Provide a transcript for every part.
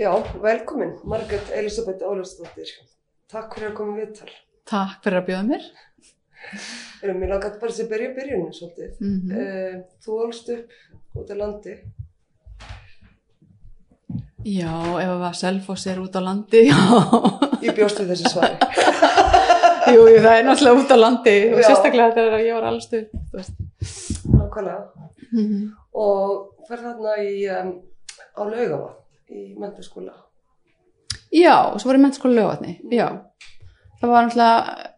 Já, velkomin, Margrét Elisabeth Ólafsdóttir. Takk fyrir að koma við tal. Takk fyrir að bjóða mér. Erum við langat bara að byrja byrjunum svolítið. Mm -hmm. þú ólst upp út á landi. Já, ef það var selfoss er út á landi, já. Ég bjóst við þessi svari. jú, jú, það er náttúrulega út á landi og já. sérstaklega þegar ég var alls stuð. Nákvæmlega. Mm -hmm. Og fer þarna í, um, á laugavatn í mentaskóla. Já, svo var ég mentaskóla laugavatni, mm. já. Það var náttúrulega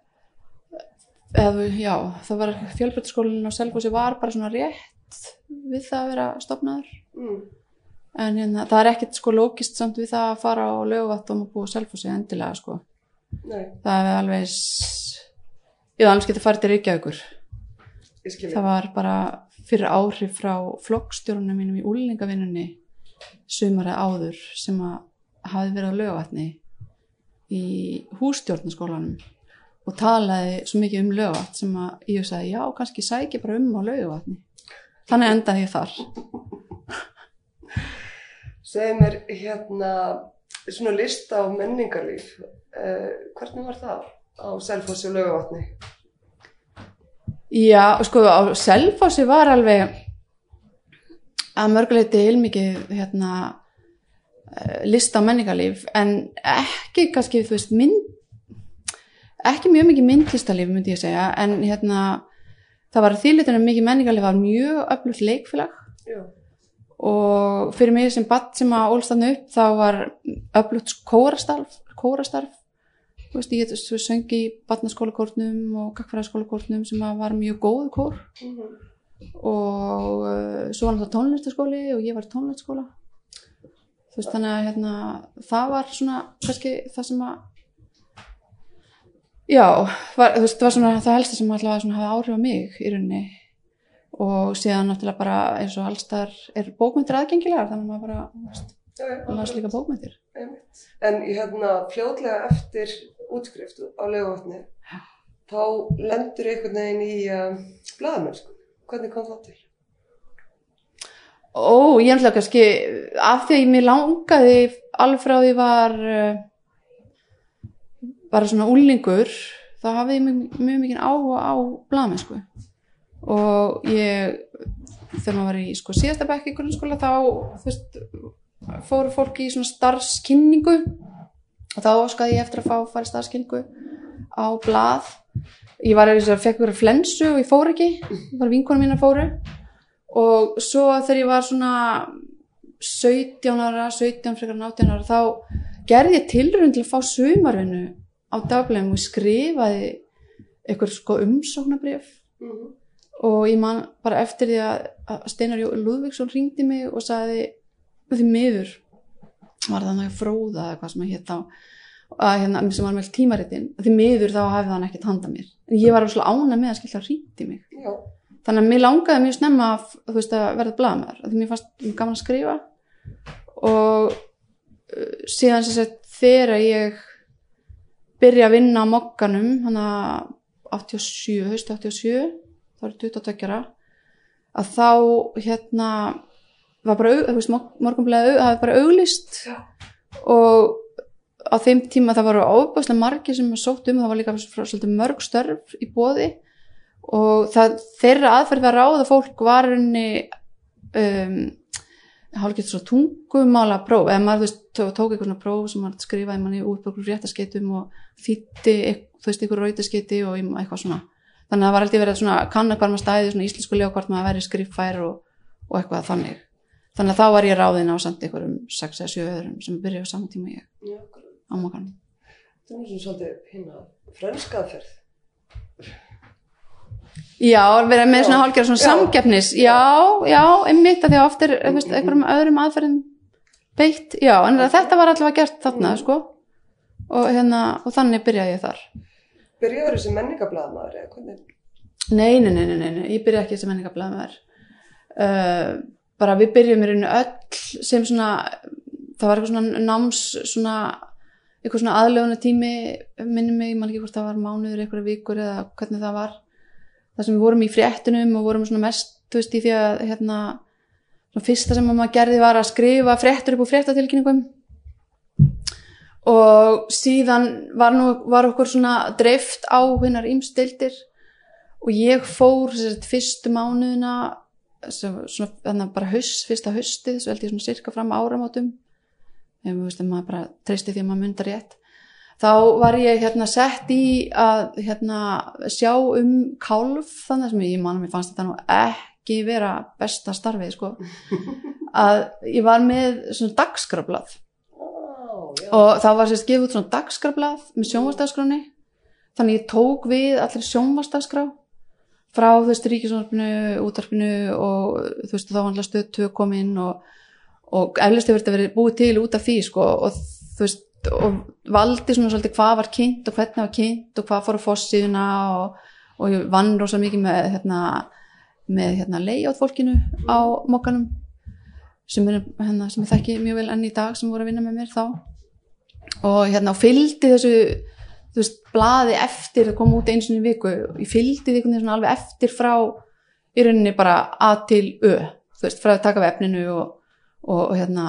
eða, já, það var fjölbrytarskólinn á Selfossi var bara svona rétt við það að vera stopnaður mm. en hérna, það er ekkert sko lókist samt við það að fara á lögvatt og búið Selfossi endilega sko Nei. það er alveg ég alveg getið farið til Reykjavíkur það var bara fyrir áhrif frá flokkstjórnum mínum í úlningavinnunni sumarið áður sem að hafi verið á lögvatni í hústjórnaskólanum og talaði svo mikið um lögavatn sem að ég sagði já kannski sæki bara um á lögavatni þannig endaði ég þar Segð mér hérna svona lista á menningarlíf eh, hvernig var það á Selfossi og lögavatni? Já sko á Selfossi var alveg að mörguleiti heilmikið hérna lista á menningarlíf en ekki kannski þú veist mynd ekki mjög mikið myndlistalíf myndi ég segja en hérna það var þýrleitunum mikið menningarlíf var mjög öflugt leikfélag Já. og fyrir mig sem badd sem að ólstanna upp þá var öflugt kórastarf kórastarf þú veist ég getur söngi í badnaskólakórnum og kakkfæraskólakórnum sem var mjög góð kór mm -hmm. Og uh, svo var það tónlistaskóli og ég var tónlistaskóla þú veist þannig að hérna það var svona kannski það sem að já, var, þú veist, það var svona það helsta sem alltaf hafa áhrif á mig í rauninni. Og síðan náttúrulega bara eins og allstar er bókmyndir aðgengilegar þannig að maður bara, þú veist, það las líka bókmyndir En hérna fljóðlega eftir útskrift á lögvotni þá lendur einhvern veginn í uh, bladamennsku, hvernig kom það til? Ó, ég náttúrulega kannski af því að ég mér langaði alveg frá því var uh, bara svona úlningur þá hafði ég mjög, mjög mikið áhuga á bladamennsku og ég þegar maður var í sko síðasta bekk í grunnskóla þá veist, fóru fólki í svona starfskynningu. Og þá skaði ég eftir að fá að fara í starfskynningu á blad ég var eða fekk verið flensu og ég fór ekki. Það var vinkonum mín að fóru. Og svo þegar ég var svona 17 ára 17 frekar 18 ára þá gerði ég tilrönd til að fá sumarvinnu á daglegum og skrifaði eitthvað sko umsóknabrif mm -hmm. og ég man bara eftir því að Steinar Lúðvíksson ringdi mig og sagði því miður var það náttúrulega fróða eða hvað sem að hétt þá að hérna sem var með tímaritinn því miður þá hefði hann ekkert handa mér. en ég var alveg ána með að skilja að ringdi mig Já. þannig að mér langaði mjög snemma að, veist, að verða blamar því mér fannst gaman að skrifa og uh, síðan sem sagt þegar ég byrja að vinna á mokkanum hann að 87, höstu 87 þá er 22 að þá hérna var bara, þú veist, morgunblæði hafi bara auglist Já. og á þeim tíma það voru óbúslega margi sem sótt um, það var líka svolítið mörg störf í bóði og það, þeirra aðferð að ráða fólk var unni um, hálfgett svo tungumála próf eða maður þú veist tók eitthvað svona próf sem maður skrifaði manni út okkur réttaskeitum og þýtti þú veist ykkur rautaskeiti og eitthvað svona. Þannig að það var alltaf verið svona maður stæði svona íslensku hvort maður væri skriffær og, og eitthvað þannig. Þannig að þá var ég ráðin á samt ykkur um 6 eða 7 öðrum sem byrjaði á saman tíma ég á makkanum Það er svona svolítið hérna franskaðferð Já, verið með svona hálfgerð svona samgefnis, já, já, einmitt að því að oft er einhverjum öðrum aðferðum beitt, já, en þetta var allavega gert þarna, mm. sko, og hérna, og þannig byrjaði ég þar. Byrjaður þessi menningablaðmaður eða hvernig? Nei, nei, nei, nei, nei, ég byrjaði ekki þessi menningablaðmaður. Uh, bara við byrjum í rauninu öll sem svona, það var eitthvað svona náms, svona, eitthvað svona aðlöfuna tími, minnum mig, ég man ekki hvort það var mánuður, eitthvað vikur eða hvernig það var. Þar sem við vorum í fréttunum og vorum svona mest, þú veist, í því að hérna, svona fyrsta sem maður gerði var að skrifa fréttur upp úr fréttatilkynningum. Og síðan var, nú, var okkur svona dreift á hinnar ímstildir og ég fór sérst, fyrstu mánuðina sem, svona, að bara haust, fyrsta haustið svo held ég svona cirka fram áramótum ef maður bara treysti því að maður myndar rétt. Þá var ég hérna sett í að hérna sjá um kálf þannig sem ég manna mér fannst þetta nú ekki vera besta starfið sko. Að ég var með svona dagskrablað já. og það var sérst gefið út svona dagskrablað með sjónvarsdagskráni þannig ég tók við allir sjónvarsdagskrá frá þú veist ríkisvonarpinu, útarpinu og þú veist þá var alltaf stöð tvö kominn og, og eflust hefur þetta verið búið til út af því sko og þú veist og valdi svona svolítið hvað var kynnt og hvernig var kynnt og hvað fór á fossíðuna og, og ég vann rosa mikið með hérna, með hérna layout fólkinu á mokkanum sem er hérna, sem ég þekki mjög vel enn í dag sem voru að vinna með mér þá. Og hérna og fylgdi þessu þú veist, blaði eftir það kom út eins og einu viku, ég fylgdi því alveg eftir frá í rauninni bara A til Ö þú veist, frá að taka við efninu og, og, hérna,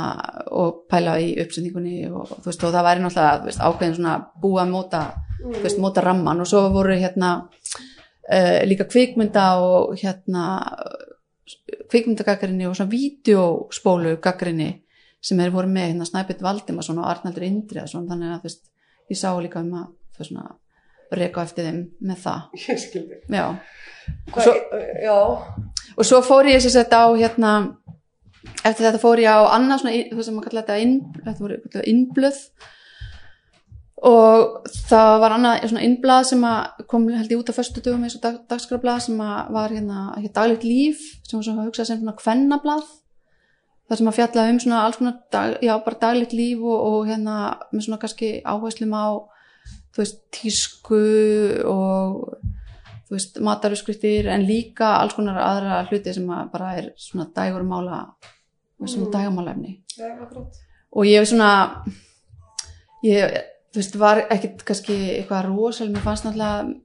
og pæla í uppsendingunni og þú veist, og það væri náttúrulega veist, ákveðin svona búið að móta þú veist, móta ramman og svo voru hérna uh, líka kvikmynda og hérna kvikmyndagakkarinni og svona vídeospólu gakkarinni sem er voru með hérna Snæbjörn Valdimarsson og Arnaldur Indriðarsson þannig að þú veist, ég sá líka um að svona reka eftir þeim með það. Ég skildi. já. Svo- já, og svo fór ég sér sett á hérna eftir þetta fór ég á annað svona, þú veist sem maður kalla þetta inn, þetta voru innblöð. Og það var annað svona innblað sem kom held ég út á föstu dögum eins og dag, dagskrablað sem var hérna ekki daglegt líf sem var svona hugsað sem svona kvennablað. Þar sem að fjalla um svona alls konar dag, já, bara daglegt líf og, og hérna með svona kannski áherslum á þú veist, tísku og þú veist, mataruskrittir en líka alls konar aðra hluti sem bara er svona dægur mála svona Mm. dægamálefni já, akkurat. og ég hef svona ég, þú veist, var ekkit kannski eitthvað rosal, mér fannst náttúrulega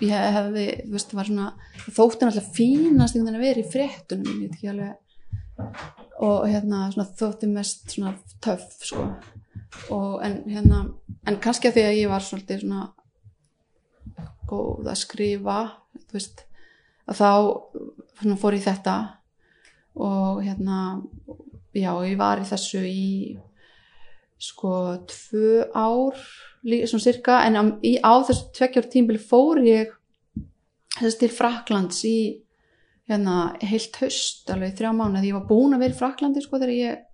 ég hef- hefði, þú veist, var svona þótti náttúrulega fínast einhvern veginn að vera í fréttunum, ég veit ekki alveg og hérna svona þótti mest svona töff sko og en hérna, en kannski að því að ég var svolítið svona góð að skrifa þú veist, að þá fór ég þetta og hérna já, ég var í þessu í sko tvö ár svona cirka, en á, í, á þessu tveggjór tímbili fór ég þess til Fraklands í hérna heilt haust alveg þrjá mánuð, ég var búin að vera í Fraklandi sko þegar ég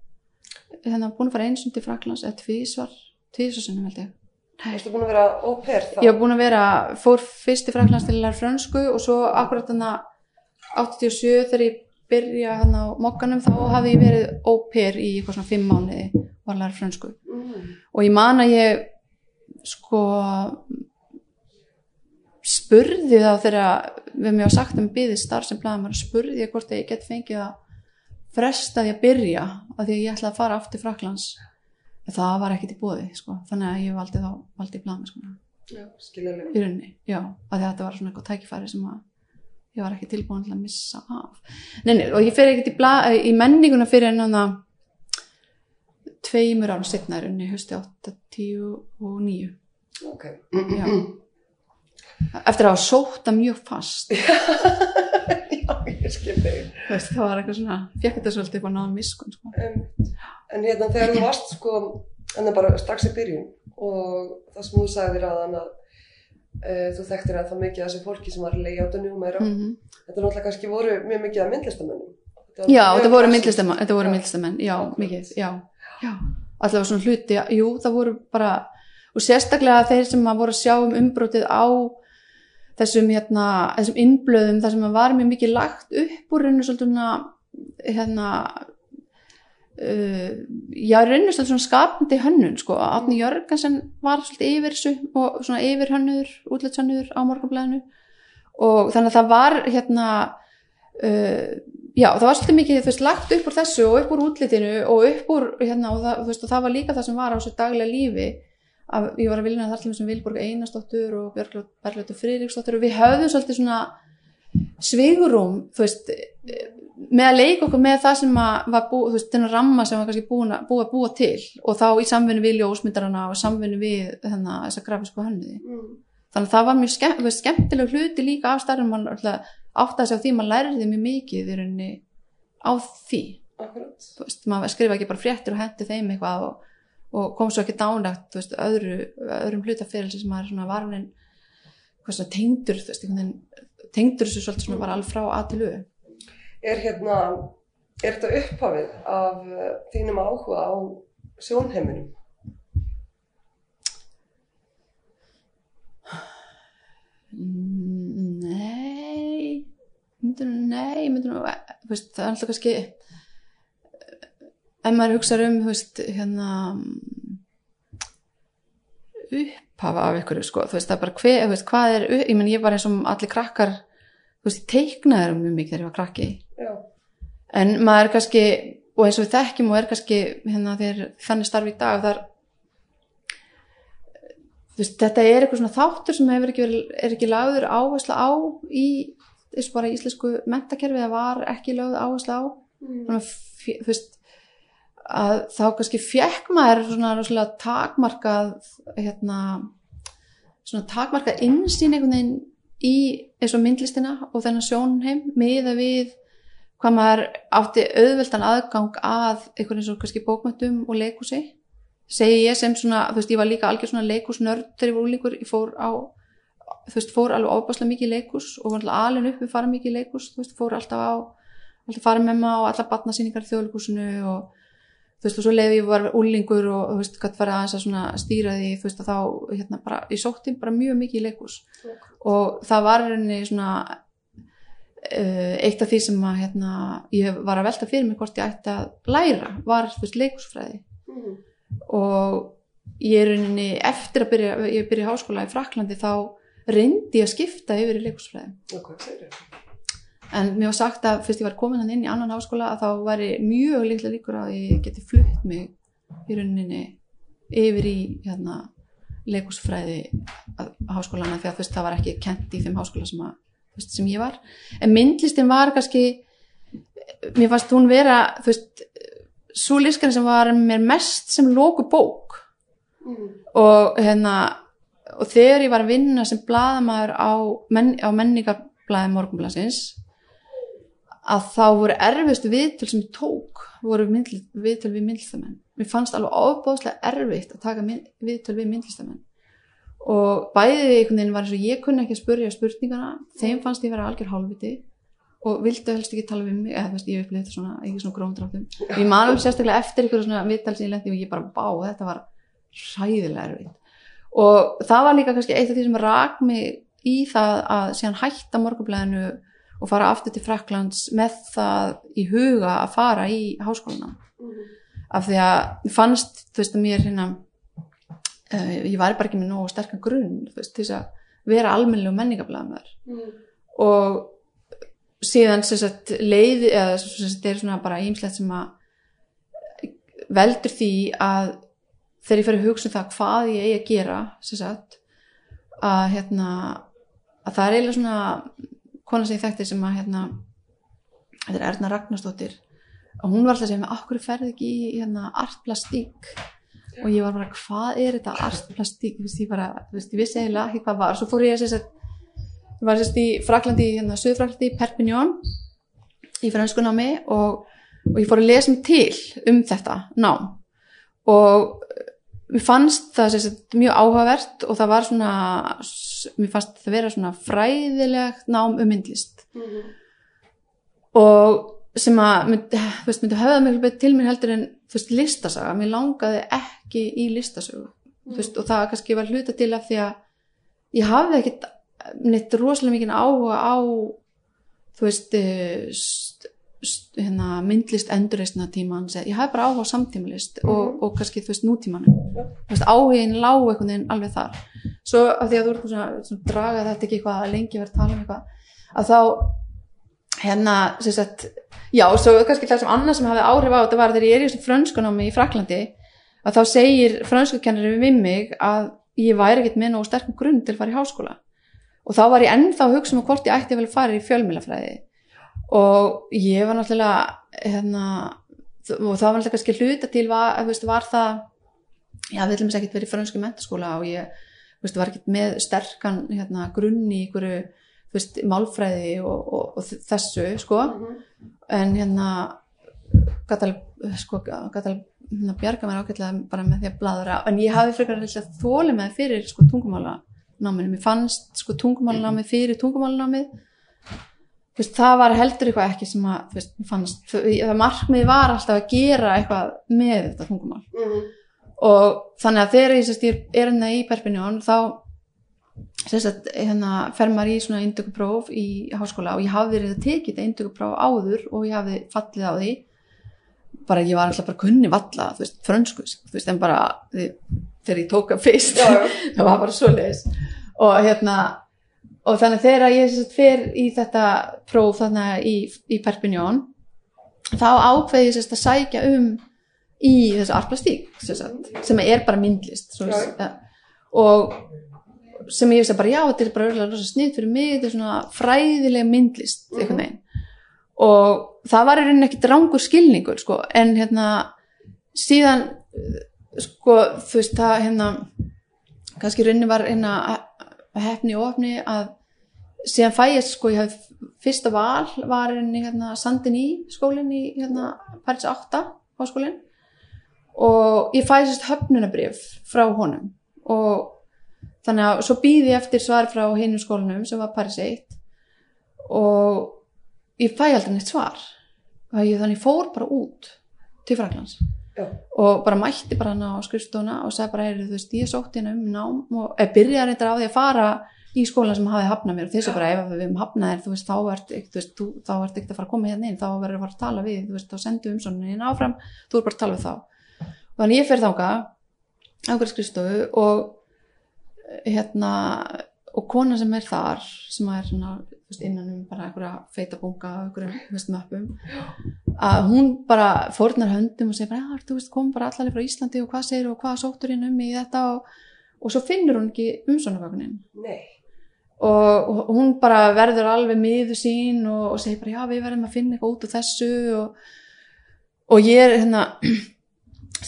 hérna búin að fara eins og til Fraklands eða tvísvar tvísvar sinnum held ég Varstu búin að vera pair þá? ég var búin að vera, fór fyrst til Fraklands til að læra frönsku og svo akkurat þannig 87 þegar ég byrja hann á mokkanum þá hafði ég verið pair í eitthvað svona fimm mánuði og var að læra frönsku Mm. og ég man að ég sko spurði þá þegar við mér var sagt um byggði starf sem blæðum spurði ég hvort að ég get fengið að fresta því að byrja af því að ég ætlaði að fara aftur Fraklands en það var ekkit í bóði sko. þannig að ég valdi þá valdi blæðum sko, Já, skiljulega. í rauninni, já, af því að þetta var svona eitthvað tækifæri sem að ég var ekki tilbúin til að missa af nei, nei, og ég fer ekkit í, bla, í menninguna fyrir en þannig að tveimur árum setna er unni hösti 8, 10 og 9 Ok. já. eftir að hafa sóta mjög fast Já, ég. Þú veist, það var eitthvað svona, fekk þetta svolítið upp á náðum miskun sko. Um, en hérna þegar þú varst sko, en það bara strax í byrjun og það sem þú sagðir að hann að uh, þú þekktir að það mikið af þessu fólki sem var layoutunni og meira. mm Þetta náttúrulega kannski voru mjög mikið af myndlistamönnum. var já, þetta voru myndlistamenn þetta voru myndlistamenn, já, mikið. Já, já, allavega svona hluti jú, það voru bara, og sérstaklega þeir sem að voru að sjá um umbrótið á þessum hérna þessum innblöðum, þar sem að var mjög mikið lagt upp úr hérna uh, já, rauninu svolítið svona skapandi hönnun, sko, Átni Jörgensen var svolítið yfir þessu og svona yfir hönnur, útlitshönnur á morgunblæðinu og þannig að það var hérna uh, já, það var svolítið mikið þú veist, lagt upp úr þessu og upp úr útlitinu og upp úr, hérna, og það, veist, og það var líka það sem var á þessu daglega lífi að ég var að vilja þar til þessum Vilborg Einarsdóttur og Bergljótu Friðriksdóttur og við höfðum svolítið svona svigurum þú veist, með að leika okkur með það sem var þú veist, þennan ramma sem var kannski búið að búa til og þá í samvinni við ljósmyndarana og samvinni við þennan þessa grafisku hönniði Mm. þannig að það var mjög skemm, veist, skemmtileg hluti líka af starfum mann átt að segja á því maður læriði mjög mikið á því. Veist, maður skrifa ekki bara fréttir og hendi þeim eitthvað og, og kom svo ekki dánlegt öðru, öðrum hlutafyrir sem maður svona varfinn tengdur, tengdur þessu svolítið svona bara alveg frá að til auð Er hérna, er þetta upphafið af uh, þínum áhuga á sjónheiminum? Nei myndur, Nei, myndur, veist, það er alltaf kannski ef maður hugsa um veist, hérna upphafa af ykkur sko, þú veist, það er bara hver, veist, hvað er ég menn ég var eins og allir krakkar þú veist, ég teiknaði mjög mikið þegar ég var krakki. En maður er kannski og eins og við þekkjum og er kannski hérna þegar þannig starfi í dag þar veist, þetta er eitthvað svona þáttur sem hefur ekki verið, er ekki lagður áhersla á í eins og bara í íslensku mentakerfi það var ekki lögð áhersla á Mm. Svona þú veist að þá kannski fekk maður svona rosalega takmarkað hérna svona takmarkað innsýn einhvern veginn í eins og myndlistina og þennan sjónheim miða við hvað maður átti auðveldan aðgang að einhvern eins og kannski bókmöntum og leikúsi segi ég sem svona, þú veist, ég var líka algjör svona leikúsnörd þegar ég var úlingur, ég fór á þú veist, fór alveg ofbáslega mikið leikús og var alltaf alveg upp við fara mikið leikús þú veist, fór alltaf á, alltaf fara með maður á alla barnasýningar í þjóðleikúsinu og þú veist, og svo lefi ég var úlingur og þú veist, hvað farið aðeins að svona stýra því þú veist, að þá, hérna, bara, eitt af því sem að hérna, ég var að velta fyrir mig hvort ég ætti að læra var þú veist leikúsfræði Mm. og ég er rauninni eftir að byrja, ég byrja í háskóla í Fraklandi þá reyndi ég að skipta yfir í segir þau? en mér var sagt að fyrst ég var komin hann inn í annan háskóla að þá væri mjög líklega líkur að ég geti flutt mig í rauninni yfir í hérna, leikúsfræði háskólana því að fyrst það var ekki kent í þeim háskóla sem, að, fyrst, sem ég var. En myndlistin var kannski mér fannst hún vera þú veist, svo lískan sem var mér mest sem lóku bók. Mm. og hérna og þegar ég var að vinna sem blaðamaður á, menn, á menningablaði morgunblasins að þá voru erfiðstu viðtöl sem ég tók voru myndl, viðtöl við myndlistamenn. Mér fannst alveg ofbóðslega erfitt að taka mynd, viðtöl við myndlistamenn og bæðið einhvern veginn var eins og ég kunni ekki að spurja spurningana þeim fannst ég vera algjör hálfviti. Og vildu helst ekki tala við mig eða þú veist, ég upplifði þetta svona, ekki svona gróndráttum ég man alveg sérstaklega eftir einhverju svona viðtal sem ég lendi og ég bara, bá, þetta var hræðilega erfitt. Og það var líka kannski eitt af því sem rak mig í það að síðan hætta morgunblæðinu og fara aftur til Fraklands með það í huga að fara í háskóluna Mm. af því að fannst þú veist að mér hérna ég var bara ekki með nógu sterkan grunn veist, til að vera almennilegu menningablaðamöður Mm. og síðan sagt leiði eða sagt er svona bara ímslegt sem að veldur því að þegar ég fer að hugsa um það hvað ég eigi að gera sagt að hérna að það er eiginlega svona kona sem ég þekkti sem að hérna þetta er Erna Ragnarsdóttir og hún var alltaf að segja með okkur ferði ekki í hérna artplastík og ég var bara hvað er þetta artplastík? Ég bara, veist ég vissi eiginlega ekki hvað var. Svo fór ég að segja ég var sérst í Fraklandi, hérna Suðfraklandi, Perpignan í franskunámi og, og ég fór að lesa mig til um þetta nám. Og mér fannst það sérst mjög áhugavert og það var svona mér fannst það vera svona fræðilegt nám um myndlist. Mm. og sem að myndi, veist, myndi höfða miklu betur til mér heldur en veist, listasaga, mér langaði ekki í listasögu. Þú veist, og það kannski var hluta til af því að ég hafði ekkit neitt rosalega mikið áhuga á þú veist eh, st, st, hérna, myndlist endurreisna tíman ég hafði bara áhuga á samtímalist og, og kannski þú veist nútímanum. Veist, áhugin lág veginn alveg þar. Svo af því að þú ert svona, svona draga þetta ekki eitthvað að lengi verið að tala um eitthvað að þá hérna, sem sagt já, svo kannski það sem annað sem hafði áhrif á þetta var þegar ég er í þessu frönskunámi í Fraklandi að þá segir frönskukennari við mig að ég væri ekkert með nógu sterkum grunn til að fara í háskóla. Og þá var ég ennþá að hugsa um hvort ég ætti vel að fara í fjölmjölafræði og ég var náttúrulega hérna, og það var náttúrulega kannski hluta til var, veist, var það já, við ætlum þess ekkert verið í frönsku mentaskóla og ég veist, var ekkert með sterkan hérna, grunn í einhverju þú veist, málfræði og, og, og þessu sko, Mhm. en hérna gætal, sko, gætal hérna, bjarga mér ágætlega bara með því að bladra, en ég hafi frekar þóli með fyrir sko tungumálanáminu. Mér fannst sko tungumálanámið fyrir tungumálanámið. Þú veist, það var heldur eitthvað ekki sem að þú veist, mér fannst, það markmið var alltaf að gera eitthvað með þetta tungumál. Mhm. og þannig að þegar ég, sérst, ég er hérna í Perpignan þá sérst, að, hérna, fer maður í svona indökupróf í háskóla og ég hafði verið að tekið þetta indökupróf áður og ég hafði fallið á því. Bara ég var alltaf bara kunni valla þú veist, frönsku, þú veist, en bara því, þegar ég tók það fyrst það var bara svoleiðis. Og hérna og þannig þegar ég sérst, fer í þetta próf þarna í, í Perpignan þá ákveði ég sérst, að sækja um í þessu arplastík sérst, sem er bara myndlist svo, ja. og sem ég veist að bara já, þetta er bara örgulega rosa snitt fyrir mig, þetta er svona fræðilega myndlist Mhm. einhvern veginn. Og það var í rauninni ekki drangur skilningur sko, en hérna síðan sko, þú veist það hérna kannski í rauninni var hérna hefni og opni að síðan fæ ég sko, ég hef fyrsta val var hérna, hérna Sandin í skólinn í hérna Paris 8 háskólinn. Og ég fæ sérst höfnunabrif frá honum. Og þannig að svo býði ég eftir svar frá hinum skólanum sem var Paris 1 og ég fæ aldrei neitt svar. Ég, þannig ég fór bara út til Fraklands Já. og bara mætti bara hana á skrifstofuna og sagði bara, heyrðu, þú veist, ég sótti hérna um nám og eða byrjaði reyndar á því að fara í skólan sem hafi hafnað mér. Og þessu bara, ef við höfum hafnað þér, þú veist, þá ert ekki, þú veist, þú, þá ert ekki að fara að koma hérna inn, þá verður að fara að tala við, þú veist, þá sendu umsóknin áfram, þú er bara að tala við þá. Og þannig ég fer þanga á skrifstofu og hérna og kona sem er þar sem er svona, innan um bara einhverja feita bunga, einhverjum, þú veist, möppum að hún bara fórnar höndum og segir bara, þú veist, kom bara allavega frá Íslandi og hvað segir og hvað sóttur hérna um í þetta og, og svo finnur hún ekki umsónavagnin Nei. og, og hún bara verður alveg miður sín og, og segir bara, já, við verðum að finna eitthvað út úr þessu og, og ég er hérna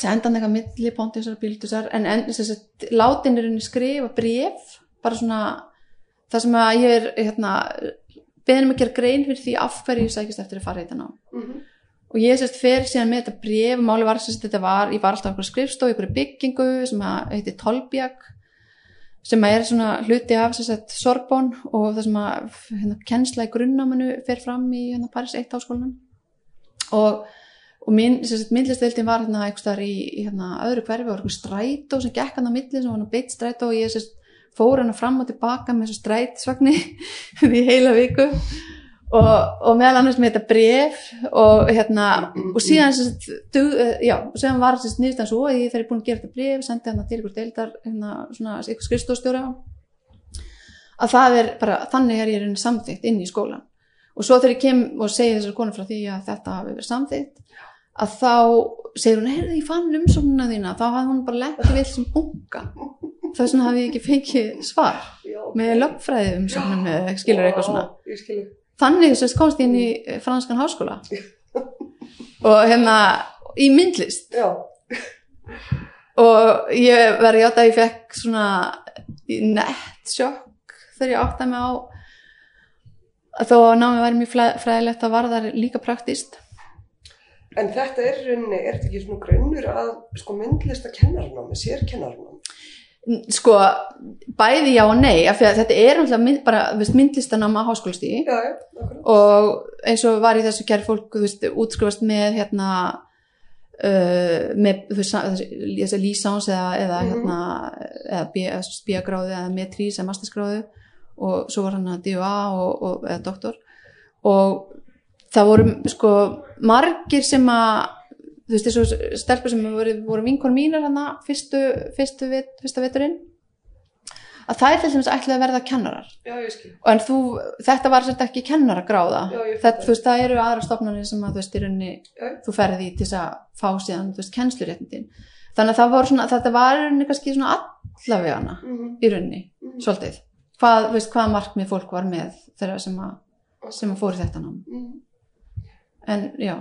senda hann eitthvað milli Pontiusar og Bíldusar en, en látin er henni skrifa bref bara svona það sem að ég er hérna beðin um að gera grein fyrir því af hverju ég sækist eftir að fara í þetta ná Mhm. og ég sérst fer síðan með þetta bref máli var sérst þetta var, ég var alltaf okkur skrifstof ykkur byggingu sem að heiti Tolbjag sem að er svona hluti af sérst Sorbonn og það sem að hérna, kennsla í grunnámanu fer fram í hérna, Paris 1 háskólanum og, og sérst, myndlisteildin var hérna eitthvað staðar í, í hérna, öðru hverfi og eitthvað strætó sem gekk hann á milli sem var hann beitt strætó. Og ég sérst fór hann fram og tilbaka með þessu strætsvagni í heila viku. Og, og meðal annars með þetta bref og hérna og síðan sem sagt, dug, eh, já, og síðan var þessi nýðstan svo að ég þegar ég búin að gera þetta bref sendi hann til ykkur deildar hérna, svona ykkur skrifstofstjóra að það er bara, þannig er ég samþykkt inn í skólan og svo þegar ég kem og segi þessar konu frá því að þetta hafi verið samþykkt að þá segir hún, heyrðu ég fann umsóknuna þína þá hafði hún bara lett við sem bunga þess vegna hafi ég ekki fengið svar Já. með lögfræði umsóknum skilur eitthvað svona skilur. þannig þess að komst ég inn í eh, franskan háskóla og hérna í myndlist Já. og ég verði játt að ég fekk svona nett sjokk þegar ég áttaði mig á þó að námi væri mjög fræ- fræðilegt að var það líka praktist En þetta er rauninni, er þetta ekki svona grunnur að sko myndlista kennarnámi, sér kennarnámi? sko, bæði já og nei af því að þetta er náttúrulega mynd, bara veist, myndlistanám á háskólastíði og eins og var í þessu kæri fólk þú veist, útskrifast með hérna uh, með þú veist, lísáns eða, eða Mhm. hérna eða spíagráðu eða metrís eða masterskráðu og svo var hann að DUA og, og, eða doktor og það voru sko margir sem að þú veist þessu stelpur sem voru, voru vinkon mínar hann fyrstu, fyrstu vit, fyrsta veturinn að það er til dæmis ætlaði að verða kennarar Já, en þú, þetta var svolítið ekki kennaragráða þú veist, það eru aðra stofnanir sem að þú veist, í rauninni, Já. þú ferði í til þess að fá síðan, þú veist, kennsluréttindin þannig að það voru svona, þetta var í rauninni kannski svona allavega hana Mhm. í rauninni, Mhm. svolítið hvað, hvað markmið fólk var með þeirra sem að, sem að fóri þetta nám Mhm. En já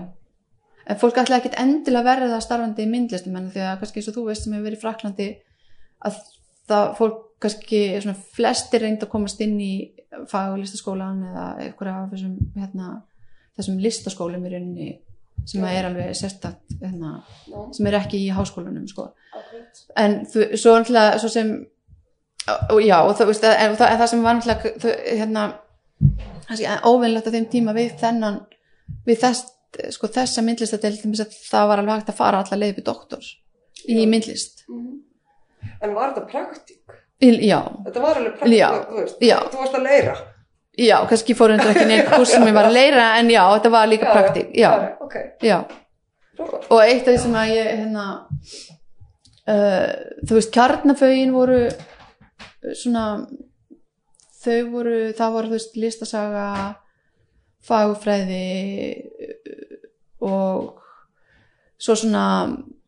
en fólk ætla ekkit endilega verða starfandi í myndlistum en því að kannski eins og þú veist sem hefur verið í Fraklandi að það fólk kannski svona flestir reynd að komast inn í fagulistaskólan eða einhverja af þessum hérna, þessum listaskólum í rauninni sem Já. er alveg sérstakt hérna, Já, sem er ekki í háskólanum sko. en þú, svo náttúrulega svo sem og já, og það, veist, en, það, en það sem var þau, hérna, óvinnlegt á þeim tíma við þennan við þess, sko, þessa myndlistadeild til þess að það var alveg hægt að fara alla leið við doktors í Já. myndlist Mhm. En var þetta praktík? já, Þetta var alveg praktík, Já. þú veist, Já. þú varst að leira. já, kannski fórundur ekki neitt kurs sem ég var að leira en já, þetta var líka praktík já. Ok, og eitt af því sem að ég hérna uh, þú veist, kjarnafögin voru svona þau voru, það voru þú veist listasaga fagufræði uh, og svo svona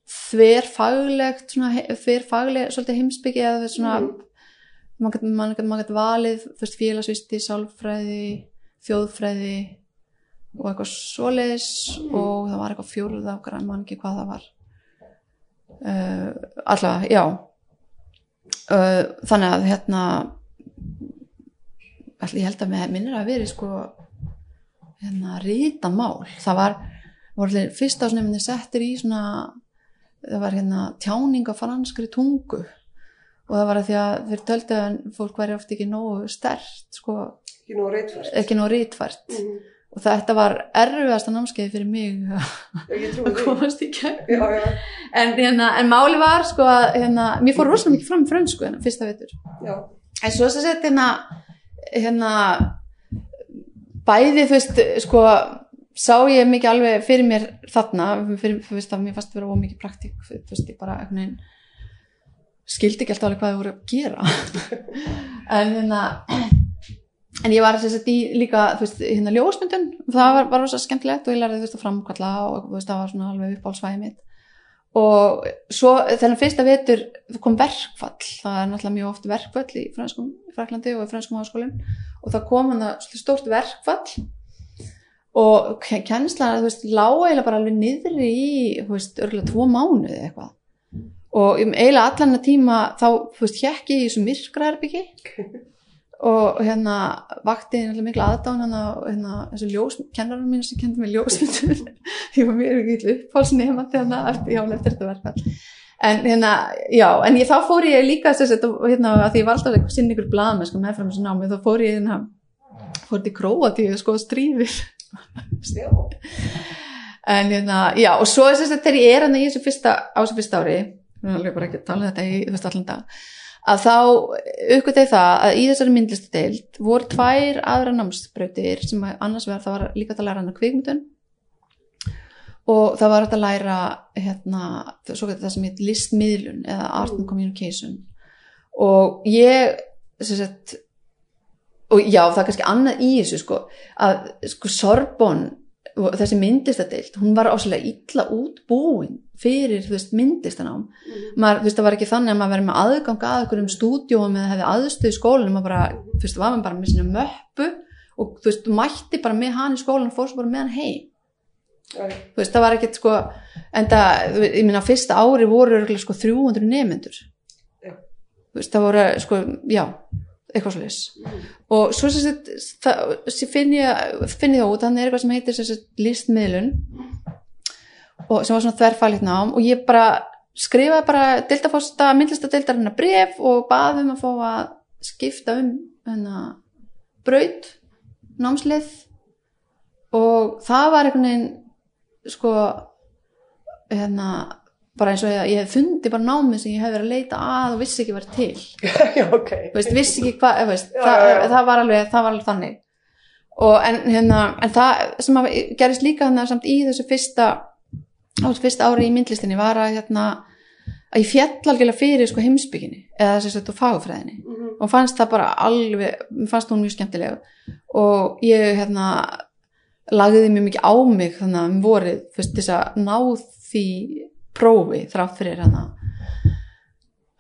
þverfaglegt þverfagleg, svolítið heimsbyggi eða svona Mhm. maður getur man, man, valið veist, félagsvisti, sálfræði þjóðfræði og eitthvað svoleiðis Mm. og það var eitthvað fjóruð af grann mann ekki hvað það var uh, allavega, já uh, þannig að hérna ætli, ég held að minnir að veri sko hérna ríta mál það var, voru allir fyrst ásnefnir settir í svona það var hérna tjáning á franskri tungu. Og það var að því að þeir töldu að fólk væri oft ekki nógu stert sko, Ekki nú reytfært. ekki nógu rítvært Mm. og þetta var erfiðasta námskeið fyrir mig að komast í gegn. Já, já, en, hérna, en máli var sko að hérna, mér fór rosalega mikið fram í frönsku hérna, fyrsta vetur. Já. en svo þess að setja hérna, hérna bæði þú veist sko sá ég mikið alveg fyrir mér þarna fyrir, þú veist að mér fannst vera ómikið praktík þú veist ég bara veginn skildi ekki alltaf alveg hvað þau voru að gera. En hérna en ég var þess að í líka þú veist hérna ljósmyndun. Það var, var rosa skemmtilegt og ég lærði þú veist að framkalla og þú veist það var svona alveg uppálsvæði mitt og svo þennan fyrsta vetur kom verkfall. Það er náttúrulega mjög oft verkfall í franskum Fraklandi og í franskum háskólum. Og það kom hann að stórt verkfall. Og ke- kennslan þú veist, lága eiginlega bara alveg niðri í þú veist, örgulega tvo mánuði eitthvað. Og um eiginlega allan að tíma þá, þú veist, hjekki í þessu myrkraherbyggi og hérna vakti náttúrulega mikla aðdán hérna, hérna þessu ljós, kennarinn mín sem kendi mig ljósmyndun ég var mjög ekki uppfálsnefandi hérna eftir, eftir þetta verkfall. En hérna, já, en ég, þá fór ég líka þess að hérna, því ég var alltaf sinn ykkur blaðmenn sko meðfram þessu námi, þá fór ég hérna fór til Króatíu sko stríðir. Já, en hérna, já, og svo þess að þegar ég er hérna í þessu fyrsta, á þessu fyrsta ári alveg bara ekki að tala um þetta í veist allan dag að þá uppgötið það að í þessari myndlistadeild voru tvær aðra námsbrautir sem annars vegar það var líka að læra hann að kvikmyndun. Og það var að læra hérna, það sem heit listmiðlun eða art and communication. Og ég sagt og já, það er kannski annað í þessu sko, að sko Sorbonn þessi myndlistadeild, hún var áslega illa útbúin fyrir, þú veist, myndlistanám maður, þú veist, það var ekki þannig að maður verið með aðgang að okkur um stúdíóum eða hefði aðstöð í skólanum, maður bara, þú veist, var maður bara með sinna möppu og þú veist, mætti bara með hann í skólan og fór svo bara með hann heim. Já, þú veist, það var ekkert sko en það, ég minna, fyrsta ári voru örugglega, sko 300 nefnendur Já. þú veist, það voru sko, já, eitthvað svo leis og svo sem sem finn ég, finn ég út þannig er eitthvað sem heitir og sem var svona þverfælitt nám og ég bara skrifaði bara dildafosta, myndlista dildarinn bref og baði um að fá að skipta um hérna braut, námslið. Og það var einhvern veginn sko hérna bara eins og ég, ég hef fundið bara námið sem ég hef verið að leita að og vissi ekki var til. Já, ok. Þú veist, vissi ekki hvað það, það var alveg það var alveg þannig. Og en, hérna, en það sem að gerist líka þannig samt í þessu fyrsta á fyrsta ári í myndlistinni var að hérna að ég fjall algjörlega fyrir sko heimsbygginni eða þess að þetta fagufræðinni Mhm. og fannst það bara alveg fannst hún mjög skemmtileg og ég hérna lagði mjög mikið á mig þannig að vorið fyrst þess að ná því prófi þrátt fyrir hérna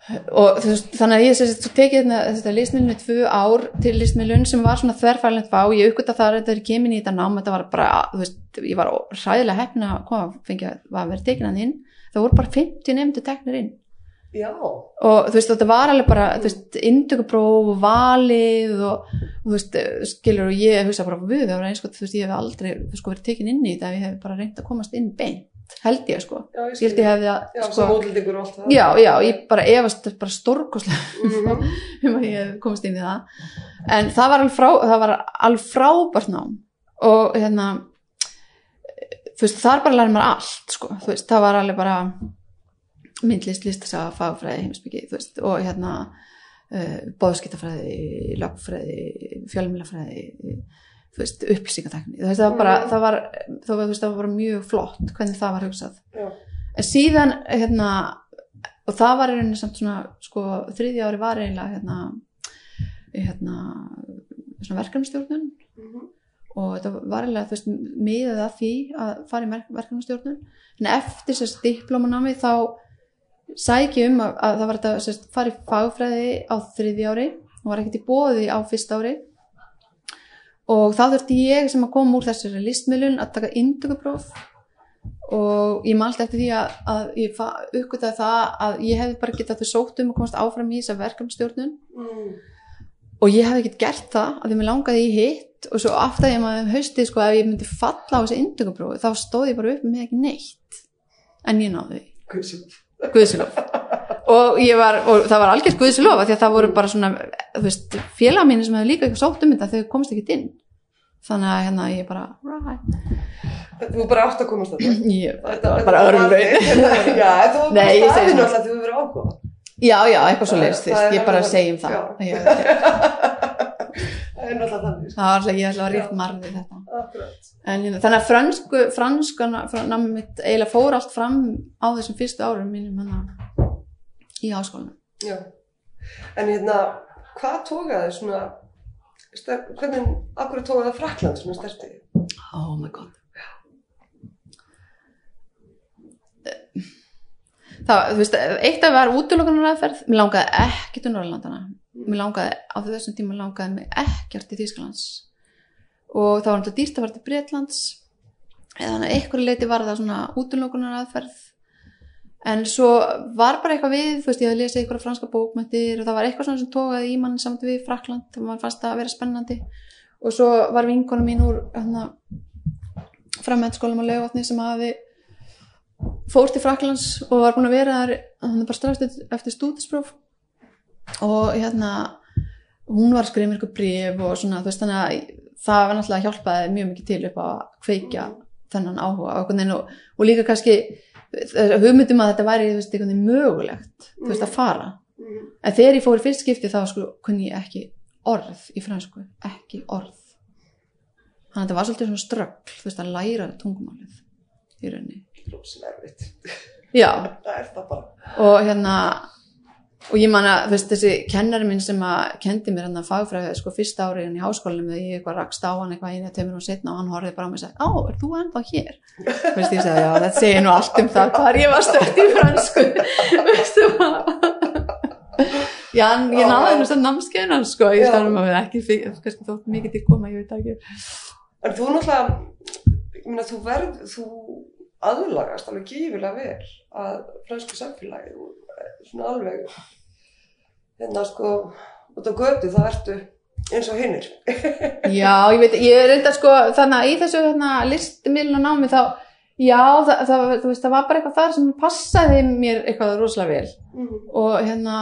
og þú veist, þannig að ég sagt, svo tekið þetta, þetta listmiðlun í tvö ár til listmiðlun sem var svona þverfælend fá ég uppgötta þar þetta er kemin í þetta nám. Þetta var bara, þú veist, ég var ræðilega hefna að koma, fengið að að vera tekin að inn. Það voru bara 50 nefndu teknir inn. Já, og þú veist, þetta var alveg bara þú veist, indökupróf og valið og, og þú veist, skilur og ég hugsa bara við, var eins og þú veist, ég hef aldrei sko, verið tekin inn í þetta, ég hef bara reynd að komast inn beint, held ég sko. Já, ég held ég hefði að, Já, sko, sem útlendingur og allt það. já, já, ég bara efast bara stórkoslega Mhm. um að ég komist inn í það. En það var alveg, frá, það var alveg frábært nám. Og hérna þú veist, þar bara læri maður allt sko, þú veist, það var alveg bara myndlist, listasaga, fagfræði heimsbyggi, þú veist, og hérna uh, bóðskiptafræði lögfræði, fjölmjölafræði upplýsingatekni það var bara, það var, það var, það var bara mjög flott hvernig það var hugsað. Já. en síðan, hérna og það var í rauninni samt svona sko, þriðja ári var eiginlega hérna, hérna svona verkefnastjórnun Mhm. og þetta var eiginlega, miðað að því að fara í verk- verkefnastjórnun en eftir sérst diplómanami þá sæki um að, að það var þetta sérst fara í fagfræði á þriðja ári. Og var ekkert í bóði á fyrsta ári og þá þurfti ég sem að koma úr þessari listmiðlun að taka indugupróf og ég mælti eftir því að, að ég uppgötaði það að ég hefði bara getað þau sótt um að komast áfram í þessa verkefnastjórnun Mm. og ég hefði ekkert gert það að því mér langaði í hitt. Og svo aftur ég maður um haustið sko ef ég myndi falla á þessi induguprófi þá stóð ég bara upp með ekki neitt. En ég náði því. Guðsum. Og, ég var, og það var algjört Guðsilof því að það voru bara svona félag mínu sem hefði líka eitthvað sótt um þetta þau komst ekki inn þannig að hérna ég bara right. Þú bara átt að komast að þetta. ég Þetta var bara öðrum veginn Já, þú var bara svona. alltaf þú verið ákváða. já já, eitthvað svo er- ég bara segjum það Það er náttúrulega þannig. sko. það var alltaf, ég ætla að rétt marði þetta Akkurat. En hérna, þannig að fransku, franskan eiginlega fór allt fram á þessum fyrstu árum mínum hana í háskólanum. Já. En hérna, hvað tókaði svona, ster- hvernig, akkur tókaði Frakland svona stertið? Oh my god. Það, þú veist, eitt af var útilokunaræðferð, mér langaði ekki til Norrlandana. Mér langaði, á þessum tíma langaði mig ekkert til Þýskalands. Og það var náttúrulega dýrt að fara til Bretlands. Eða þannig að einhverju leiti var það svona útilokunaræðferð. En svo var bara eitthvað við, þú veist, ég hafði lesið eitthvað franska bókmyndir og það var eitthvað svona sem tókaði í mann samt við Frakland og maður fannst það að vera spennandi. Og svo var vinkona mín úr hérna, framhættskólum á Laugatni sem hafi fór til Fraklands og var búin að vera þar hann bara strax eftir, stúdispróf og hérna hún var að skrifa mér eitthvað bref og svona þú veist þannig að það var náttúrulega hjálpaði mjög mikið til upp að kveikja þennan áhuga og, og, líka kannski hugmyndum að þetta væri veist, mögulegt þú veist að fara. Mm. en þegar ég fór fyrst skipti þá sko kunni ég ekki orð í fransku, ekki orð. Þannig að þetta var svolítið svona ströggl þú veist að læra tungumálið í rauninni. Rósin erfitt. já, og hérna og ég man að þú veist, þessi kennari minn sem að kendi mér hann að fagfræði sko fyrsta árið hann í háskólanum þegar ég eitthvað rakst á hann eitthvað einu tömur og setna og hann horfið bara á mig og sagði, á, er þú ennþá hér? veist, ég sagði, já, þetta segir nú allt um það hvað ég var stökt í fransku veistu já, en ég náði nú sem námskeinar sko, ég Já. stannum að við ekki kannski þótt mikið til koma, ég veit það ekki En þú náttúrulega, ég meina, þú verð, þú aðlagast alveg gífilega vel að fransku samfélagi og eh, svona alveg, hérna sko, út á götu þá ertu eins og hinnir. Já, ég veit, ég er reynda sko þannig að í þessu hérna, listmiðlun og námi þá, já, það, það, þú veist, það var bara eitthvað þar sem passaði mér eitthvað rosalega vel Mm. og hérna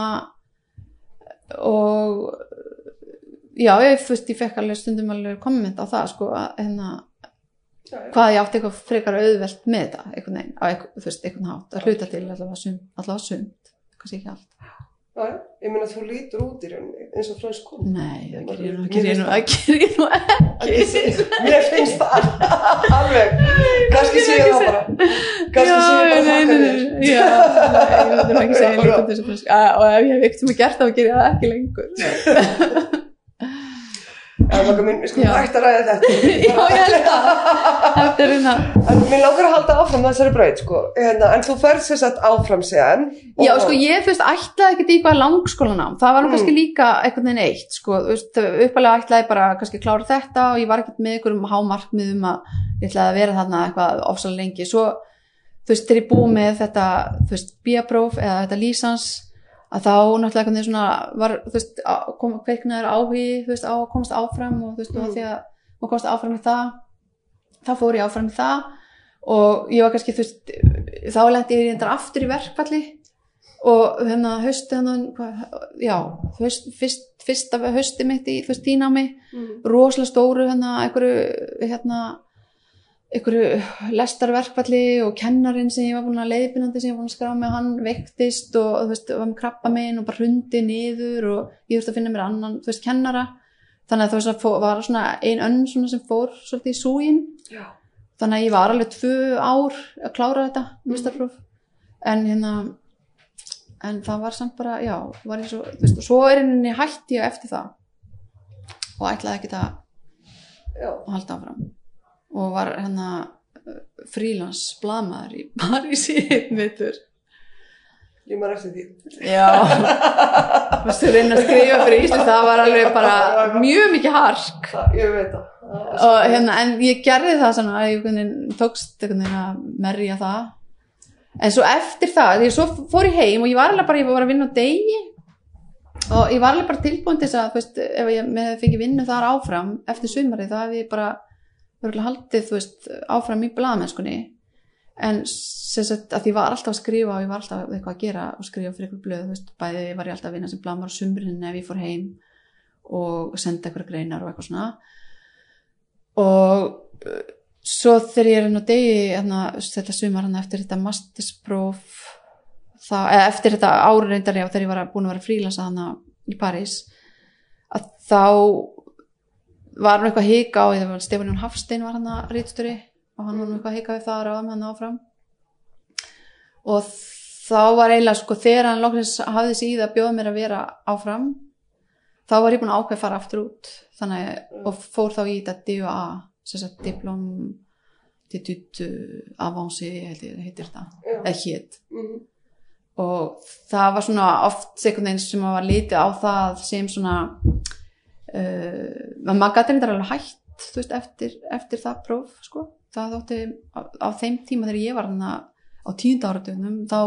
og já, ég, þú veist, ég fekk alveg stundum alveg komment á það sko að hérna. Hvað ég átti eitthvað frekar auðvelt með þetta, eitthvað, þú veist, einhvern hátt að hluta til allavega sund, allavega sund kannski ekki allt. Já. Ég meina, þú lítur út í rauninni eins og fransk konu. Nei, það gerir ég nú, það. það ekki. Mér finnst það alveg. Kannski sé ég það bara. Kannski Já, sé ég bara nei, nei, þakka nei, þér. Já, nei, ég nú ekki segja þessu fransk og ef ég hef ekkert sem að gert þá ger ég það ekki lengur minn, við skulum Já. hægt að ræða þetta Já, ég held að Þetta er hérna en mér langar að halda áfram þessari braut sko. hérna, en þú ferð sér satt áfram síðan Já, sko, ég, veist, ætlaði ekkert í eitthvað langskólanám. Það var nú Mm. kannski líka einhvern veginn eitt, sko, uppalega ætlaði ég bara kannski að klára þetta og ég var ekkert með einhverjum hámarkmiðum að ég ætlaði að vera þarna eitthvað ofsalega lengi. Svo, þú veist, þegar ég búið með þetta, þú veist, að þá náttúrulega svona var, veist, á- kom kveiknaður áhugi, veist, á að komast áfram og þú veist, Mm. og því að maður komast áfram í það, þá fór ég áfram í það og ég var kannski, þú veist, þá lendi ég reyndar aftur í verkfalli og hérna hérna, hvað, já, haust, fyrst, fyrsta hausti mitt í, þú veist, tínámi, Mm. rosalega stóru hérna, einhverju, hérna, einhverju lestarverkfalli og kennarinn sem ég var búin að leiðbynandi sem ég var búin að skrá með hann vektist og þú veist, var með krabba minn og bara hrundi niður og ég þurfti að finna mér annan, þú veist, kennara. Þannig að að fó- var svona ein önn svona sem fór svolítið í súgin Já. þannig að ég var alveg tvö ár að klára þetta, mistarpróf en hérna en það var samt bara, já var ég svo, þú veist, og svo er henni hætti ég eftir það og ætlaði ekki að Já. halda áfram og var hérna frílans blamaður í París í einn vitur ég maður eftir því. Já. Þú reyna að skrifa fyrir Ísland? Það var alveg bara mjög mikið hark. Ég veit það. Og hérna, en ég gerði það svona að ég tókst að merja það. En svo eftir það, því svo fór ég heim og ég var alveg bara, ég var að vinna á degi. Og ég var alveg bara tilbúin til þess að, þú veist, ef ég fengi vinnu þar áfram eftir sumarið, þá hef ég bara örgulega haldið, þú veist, áfram í blaðmennskunni en sem sagt að ég var alltaf að skrifa og ég var alltaf eitthvað að gera og skrifa fyrir ykkur blöð, þú veist, bæði var ég alltaf að vinna sem blaðmar á sumrin ef ég fór heim og senda ykkur greinar og eitthvað svona. Og uh, svo þegar ég er enn á degi hérna, þetta sumar hann eftir þetta masterspróf eða eftir þetta ári reyndar já þegar ég var að- búin að vera frílasa hann í París að þá var hann eitthvað hika á því að Stefanjón Hafstein var hann að rítstjóri og hann var nú eitthvað hika við það að ráðum hann áfram og þá var eiginlega sko þegar hann loksins hafði það að bjóða mér að vera áfram þá var ég búin að ákveð fara aftur út þannig og fór þá í þetta DUA sem sagt diplom d'étude avancé heitir, Já. eða hétt Mhm. og það var svona oft sekund eins sem var litið á það sem svona maður gæti reyndar alveg hætt þú veist, eftir, eftir það próf sko. það þótti á, á þeim tíma þegar ég var á tíunda áratunum þá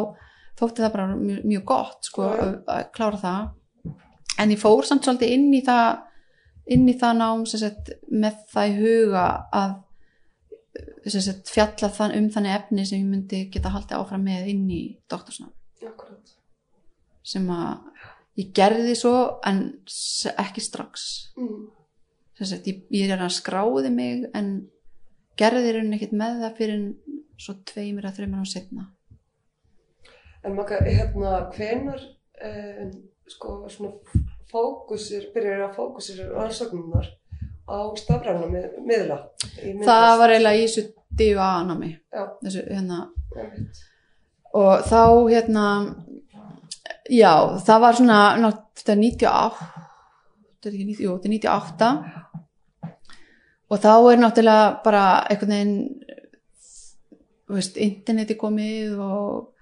þótti það bara mjög, mjög gott sko, að, að klára það. En ég fór samt svolítið inn í það inn í það nám sagt, með það í huga að sagt, fjalla þann, um þannig efni sem ég myndi geta haldið áfram með inn í doktorsnám. Sem að ég gerði svo en ekki strax Mm. sagt, ég, ég er að skráði mig en gerði raunin ekkert með það fyrir svo tveimur að þreimur á setna En maka, hérna, hvenar eh, sko, svona fókusir, byrjar að fókusir rannsóknunar á stafræna í myndlist? það var eiginlega í þessu DUA námi Já. þessu, hérna, Einmitt. og þá hérna já, það var svona þetta er 98 þetta er ekki 90, jú, þetta er 98 og þá er náttúrulega bara einhvern veginn þú veist, interneti komið og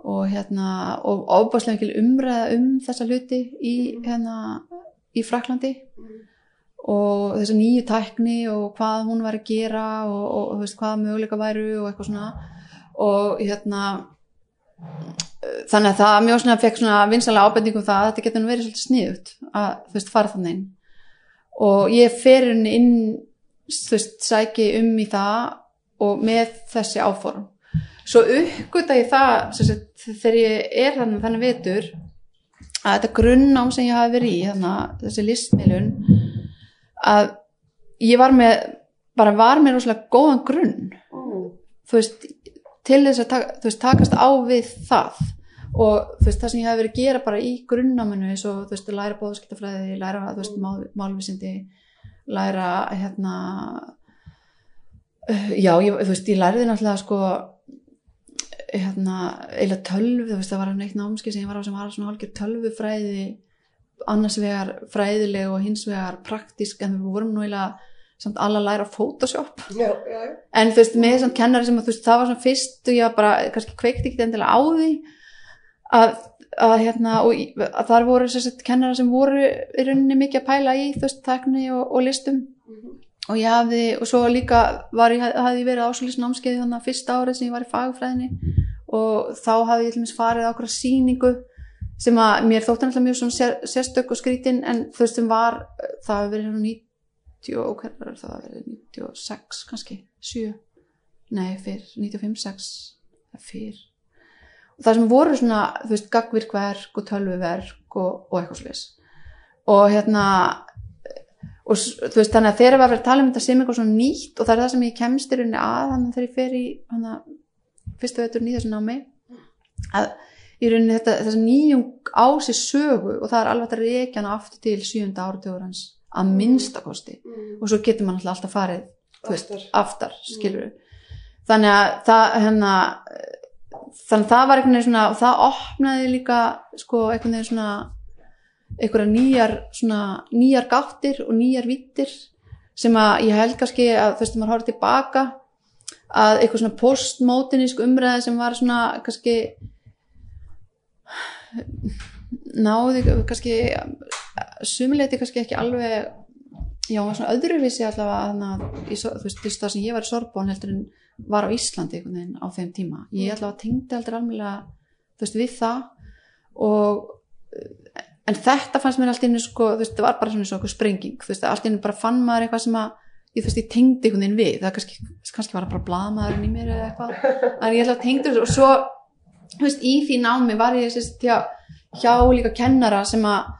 og hérna og ofbáslega mikil umræða um þessa hluti í hérna í Fraklandi og þessa nýju tækni og hvað hún var að gera og, og, og þú veist, hvaða möguleika væru og eitthvað svona. Og hérna þannig að það mjög svona fekk svona vinsalega ábendingum það að þetta getur verið svolítið sniðut að þú veist fara þannig inn. Og ég fer henni inn þú veist sæki um í það og með þessi áform. Svo uppgöta ég það sagt, þegar ég er þannig þannig vetur að þetta grunnnám sem ég hafi verið í þannig þessi listmiðlun að ég var með bara var með rosalega góðan grunn. Mm. þú veist, til þess að taka, veist, takast á við það. Og veist, það sem ég hafi verið að gera bara í grunnnáminu eins og læra bóðskiptafræði, læra mál, málvísindi læra hérna já, ég, þú veist, ég læriði náttúrulega sko hérna, eila tölvu, þú veist, það var neitt námski sem ég var á sem var svona hálfgjör tölvufræði annars vegar fræðileg og hins vegar praktísk en við vorum nú eiginlega samt alla læra Photoshop já, já, já. en þú veist, með samt kennari sem að veist, það var svona fyrst og ég bara, kannski kveikti ekki endilega á því að, að hérna, og að þar voru sérst kennara sem voru í rauninni mikið að pæla í, þú veist, tekni og, og listum Mhm. og ég hafði, og svo líka var hafði ég verið ásólis námskeið þannig að fyrsta árið sem ég var í fagfræðinni og þá hafði ég til mér farið á okkur sýningu sem að mér þótti náttúrulega mjög sér, sérstök og skrítin en þú veist sem var, það hafi verið 90 og hvernig er það að verið 96 kannski, 7 nei, fyrr, 95, 6 eða fyrr. Og það sem voru svona, þú veist, gagvirkverk og tölvuverk og, og eitthvað slis og hérna og þú veist, þannig að þegar var að vera að tala um þetta sem eitthvað svona nýtt og það er það sem ég kemst í rauninni að þannig þegar ég fer í hana, fyrsta veturinn í þessu námi. Að í rauninni þetta, þessi nýjung á sér sögu og það er alveg að reykja hana aftur til sjönda áratögur hans að minnstakosti Mm. og svo getur mann alltaf farið veist, Aftar. aftar, skilur þannig að það hérna, þannig að það var einhvern veginn svona og það opnaði líka sko einhvern veginn svona einhverja nýjar svona nýjar gáttir og nýjar vittir sem að ég held kannski að þú veist, maður horfði tilbaka að eitthvað svona postmótinísk umræði sem var svona kannski náði kannski sumuleiti kannski ekki alveg já, svona öðruvísi allavega að í, þú veist, það sem ég var í Sorbonn heldur en var á Íslandi veginn á þeim tíma. Ég allavega tengdi heldur alveg þú veist, við það og en þetta fannst mér allt inni sko, þú veist, það var bara svona okkur sprenging þú veist, allt inni bara fann maður eitthvað sem að ég, veist, ég tengdi einhvern veginn við. Það kannski, kannski var það bara blaðmaðurinn í mér eða eitthvað. En ég allavega tengdi og svo þú veist, í því námi var ég sérst, hjá, hjá líka kennara sem að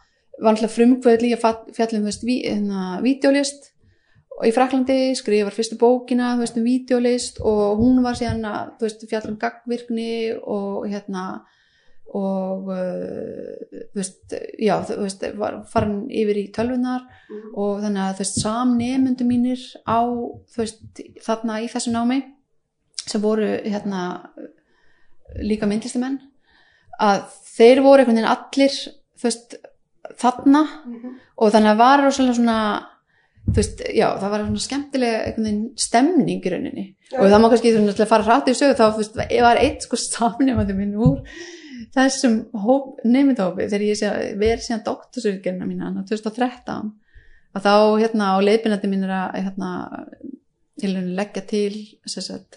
var alltaf frumkvöð líka fjallum, þú veist, ví, hérna, í Fraklandi skrifar fyrstu bókina, þú veist, um vídeolist og hún var síðan að, þú veist, fjallum gagvirkni og hérna og uh, þú veist, já, þú veist, var farin yfir í tölvunar Mhm. og þannig að þú veist, samnemundu mínir á, þú veist, þarna í þessu námi sem voru hérna líka myndlistumenn að þeir voru einhvern veginn allir veist, þarna Mhm. og þannig að var svona veist, já, það var svona skemmtilega stemning í rauninni Já. og það má kannski veist, fara hrætt í sögu þá, veist, var eitt sko samnefandi minn úr þessum hóp, nefndahópi þegar ég verið síðan doktorsyrkjörna mína hann 2013 að þá hérna á leiðbynandi mín er að hérna, leggja til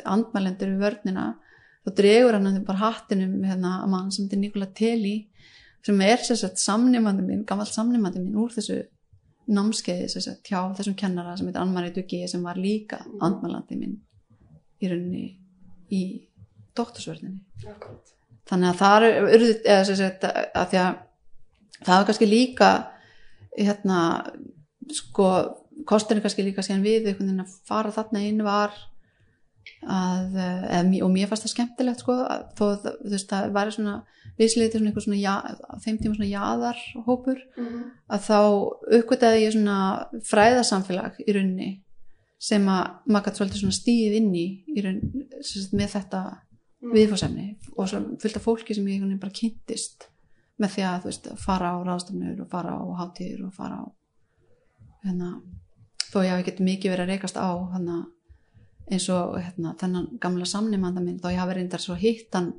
andmælendur við vörnina þá dregur hann bara hattinum hérna, að mann sem er Nikola Teli sem er sem sagt, samnefandi minn, gammal samnefandi minn úr þessu námskeiði sagt, hjá þessum kennara sem heitir Ann-Marie Duggi sem var líka andmælandi minn í rauninni í doktorsvörninni Akkurat. þannig að það er urðið, eða sagt að því að það er kannski líka hérna sko, kosturinn kannski líka síðan við einhvern veginn að fara þarna inn var að, eh, mý- og mér fannst það skemmtilegt sko, að þó að þú veist það væri svona viðsliðið svona einhver svona ja, þeim tíma svona jaðarhópur Mhm. að þá uppgötaði ég svona fræðasamfélag í rauninni sem að maður gæti svolítið svona stíð inn í, í raun, sagt, með þetta viðfóðsefni og svo fullt af fólki sem ég bara kynntist með því að þú veist að fara á ráðstofnur og fara á hátíður og fara á hérna þó ég hafi ekki mikið verið að reykast á hérna, eins og hérna, þennan gamla samnefnanda minn þó ég hafi reyndar svo hitt hann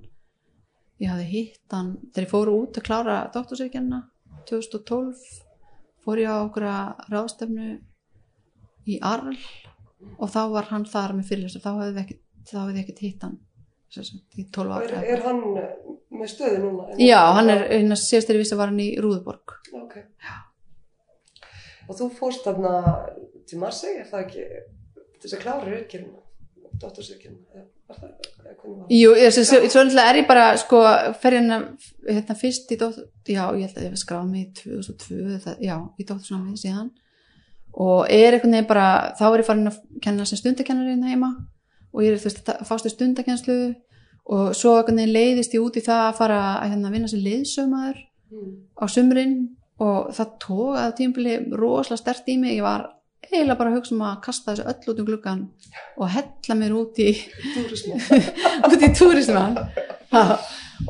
ég hafi hitt hann þegar ég fóru út að klára doktorsveikjana 2012 fór ég á okkur ráðstefnu í Arl og þá var hann þar með fyrirlestur þá hefði við ekkert, þá ekkert hitt hann sem sagt, í 12 Er, ára er hann með stöðu núna? Já, hann er, hérna síðast þegar ég vissi var hann í Rúðborg. Ok. Og þú fórst þarna til Marseille, er það ekki, til þess að klára var var það? Jú, ég, svo, svo náttúrulega er ég bara, sko, fer hérna, hérna fyrst í dóttur, já, ég held að ég hef skráð mig í 2002, það, já, í dóttursnámið síðan og er einhvern veginn bara, þá er ég farin að kenna sem stundakennari hérna heima og ég er, þú veist, að fást í stundakennslu og svo einhvern veginn leiðist ég út í það að fara að hérna vinna sem leiðsömaður Mm. á sumrin og það tók að tímpili rosalega stert í mig, ég var eiginlega bara að hugsa um að kasta þessu öll út um gluggan og hella mér út í út í túrisman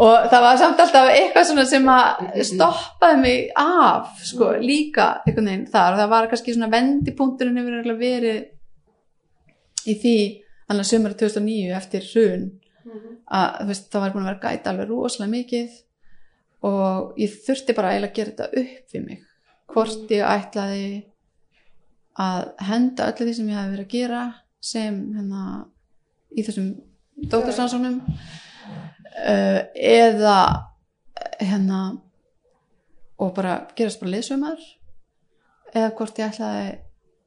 og það var samt alltaf eitthvað svona sem að stoppaði mig af sko, líka einhvern veginn þar. Og það var kannski svona vendipunkturinn hefur verið í því annars sömur 2009 eftir hrun að þú veist, það var búin að vera gæta alveg rosalega mikið og ég þurfti bara eiginlega að gera þetta upp við mig. Hvort ég ætlaði að henda öllu því sem ég hafi verið að gera sem hérna í þessum dóttarsansóknum uh, eða hérna og bara gerast bara liðsumar eða hvort ég ætlaði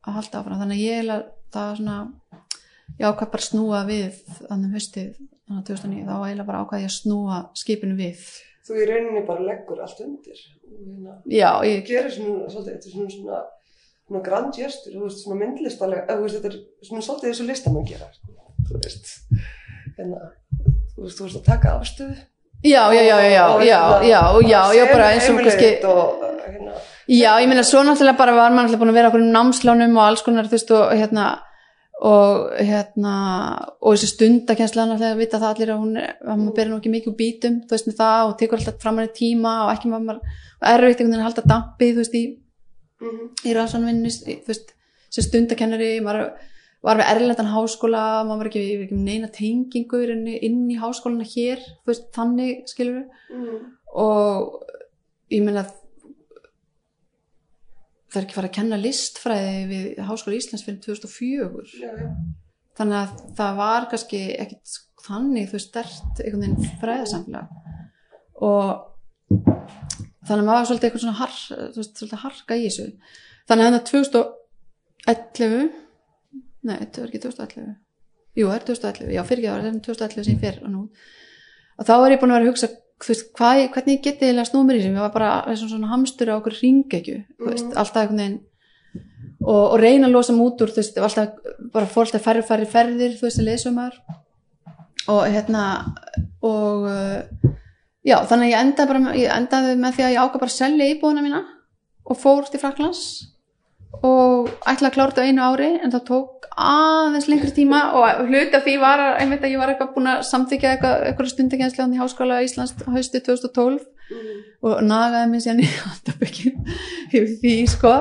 að halda áfram þannig að ég eiginlega það svona ég ákvað bara snúa við þannig haustið þannig að 2009 þá eiginlega bara ákvað ég að snúa skipinu við Þú í rauninni bara leggur allt undir. Hérna, já, ég, gerir svona, svolítið, þetta er svona svona, grandjöstur, þú veist, svona myndlistalega, þú veist, þetta er svona svolítið þessu listamann gera, sko, þú veist, hérna, þú veist, þú veist að taka afstöðu. já, já, já, já, Og já, hérna, já, já, já, bara eins og kannski Og, hérna, Já, ég meina svo náttúrulega bara var maður náttúrulega búin að vera okkur um námslánum og alls konar þú veist og hérna og hérna og þessi stundakensla náttúrulega vita það allir að hún er, að maður bera nú ekki mikið úr bítum þú veist með það og tekur alltaf fram hann í tíma og ekki maður erfitt einhvern veginn að halda dampi þú veist í, mhm, í rannsónvinnu þú veist sem stundakennari maður var við erlendan háskóla maður var ekki, með neina tengingu í inn í háskólana hér veist þannig skilur mhm, og ég meina það er ekki farið að kenna listfræði við Háskóla Íslands fyrir 2004 já, já, þannig að það var kannski ekkit þannig þú stert einhvern veginn fræðasamfélag. Og þannig að maður var svolítið eitthvað svona har, þú veist, svolítið harka í þessu. Þannig að að 2011 nei, þetta var ekki 2011 jú, það er 2011, já fyrir ekki það var 2011 sem ég fer og nú. Og þá var ég búin að vera að hugsa veist, hvað, ég- hvernig ég geti eiginlega snúið mér í sem ég var bara og svona hamstur á okkur ringekju, Mhm. alltaf einhvern veginn. Og, og reyna að losa þú veist, alltaf bara fór alltaf færri færri ferðir, þú veist, að lesumar og hérna og uh, já, þannig að ég endaði bara ég endaði með því að ég ákvað bara að selja íbúðuna mína og fór til Fraklands og ætlaði að klára þetta einu ári en það tók aðeins lengri tíma og hluti af því var að, að ég var eitthvað búin að samþykja eitthvað, eitthvað stundakensli á Háskóla Íslands haustið 2012 mhm, og nagaði í handabökin yfir því sko.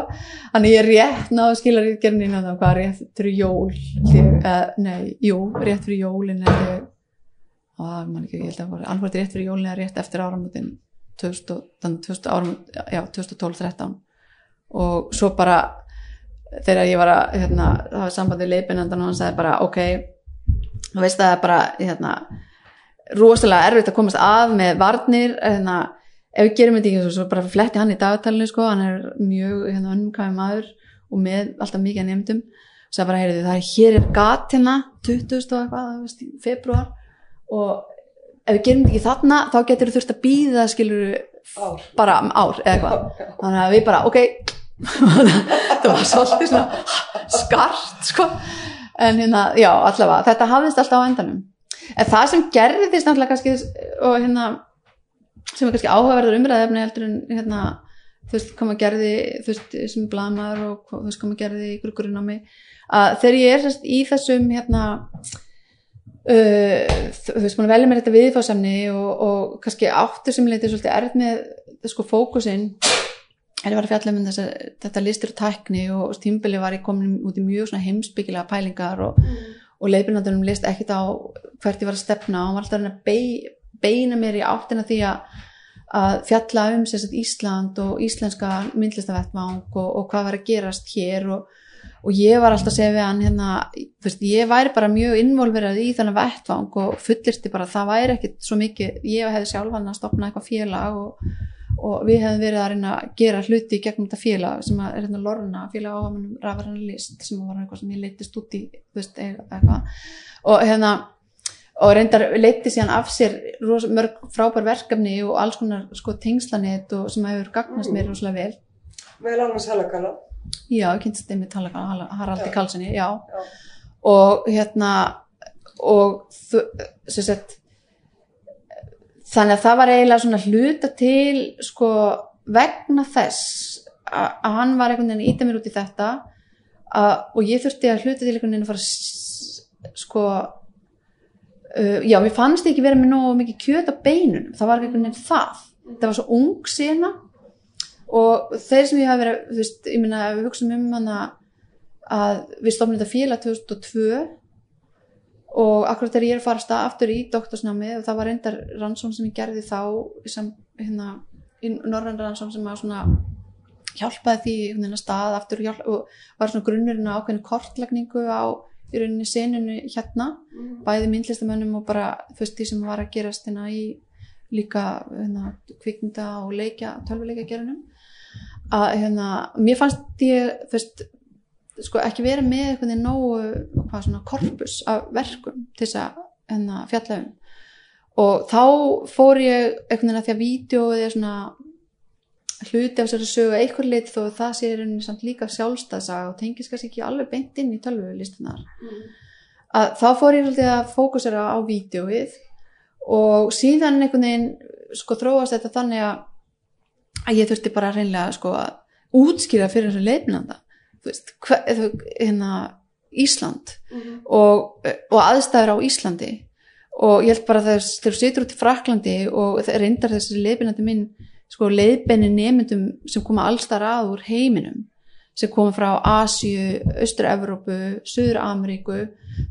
Þannig ég rétt náðu að skila rítgerðin inn á það hvað rétt fyrir jól þegar, nei, jú, rétt fyrir jólin eða ég að, man ekki, ég held að það var alveg rétt fyrir jólin eða rétt eftir áramótin 2000, þannig 2000 áramót, já, 2012-13 og svo bara þegar ég var að hérna, það var sambandið leipinandan og hann sagði bara ok, þú veist það er bara hérna, rosalega erfitt að komast að með varnir hérna, ef við gerum þetta ekki svo, bara fletti hann í dagatalinu sko, hann er mjög hérna, önnumkæmi maður og með alltaf mikið nefndum og sagði bara, heyrðu, það er hér er gat hérna 20. og eitthvað, þú veist, í februar og ef við gerum þetta ekki þarna þá getur þú þurft að býða skilur ár. bara um ár eða eitthvað. Þannig að við bara, ok. Það var svolítið svona skart sko. En hérna, já, allavega, þetta hafðist alltaf á endanum. En það sem gerðist náttúrulega kannski og hérna sem er kannski áhugaverður umræðefni heldur en hérna, þú veist, koma gerði þú veist, sem blamar og þú veist, koma gerði í grugurinn á mig. Að þegar ég er sérst í þessum hérna þú veist, að velja mér þetta viðfásamni og, og kannski áttur sem leiti svolítið erð með sko fókusinn. Er ég var að fjalla um þessa, þetta listur og tækni og tímbili var ég komin út í mjög svona heimsbyggilega pælingar og, og leifbyrnandunum list ekkit á hvert ég var að stefna og var alltaf að að bei, beina mér í áttina því að, að fjalla um sagt, Ísland og íslenska myndlistavettvang og, og hvað var að gerast hér og, og ég var alltaf að segja við hann hérna, veist, ég væri bara mjög involverað í þannig vettvang og fullirti bara að það væri ekkit svo mikið, ég hefði sjálf hann að stopna eitthvað félag og og við hefum verið að reyna að gera hluti gegnum þetta félag sem er hérna Lorna félag á ámennum rafverðan list sem var eitthvað sem ég leittist út í veist, eitthvað og hérna og reyndar leitti síðan af sér mörg frábær verkefni og alls konar sko tengslanett og sem hefur gagnast mér rosalega vel Meðal annars helagala. Já, ég kynst þeim með talaka Haraldi. Karlssoni, já. Já. og hérna og sem sagt þannig að það var eiginlega svona hluta til sko vegna þess að, hann var einhvern veginn að íta mér út í þetta og ég þurfti að hluta til einhvern veginn að fara sko uh, já, mér fannst ekki vera með nógu mikið kjöt á beinunum, það var ekki einhvern veginn það. Það var svo ung sena og þeir sem ég hafi verið þú veist, ég meina, við hugsaum um hana að við stofnum þetta félag 2002 og akkurat þegar ég er að fara að stað aftur í doktorsnámi og það var reyndar rannsón sem ég gerði þá sem, hérna, í norræn rannsón sem að svona hjálpaði því að stað aftur og, hjálp, og var svona grunnurinn á ákveðinu kortlagningu á í rauninni seninu hérna Mhm. bæði myndlistamönnum og bara þú veist því sem var að gerast hérna í líka hérna, kvikmynda og leikja, tölvuleikja gerunum að hérna, mér fannst ég veist, sko ekki vera með einhvern veginn nógu hvað svona korpus af verkum til þess að hérna, fjalla um. Og þá fór ég einhvern veginn að því að vídjóið er svona hluti af þessari sögu eitthvað lit þó að það sé í rauninni samt líka sjálfstæðsaga og tengist kannski ekki alveg beint inn í tölvulistunar að þá fór ég svolítið að fókusera á vídeoið og síðan einhvern veginn sko þróast þetta þannig að að ég þurfti bara reynlega sko að útskýra fyrir þessu leifnanda hérna Ísland. Mhm. og, og aðstæður á Íslandi. Og ég held bara þegar þú situr út í Fraklandi og reyndar þessi leiðbeinandi minn sko leiðbeini nemyndum sem koma allstar að úr heiminum sem koma frá Asíu, Östur-Evrópu Suður-Ameríku.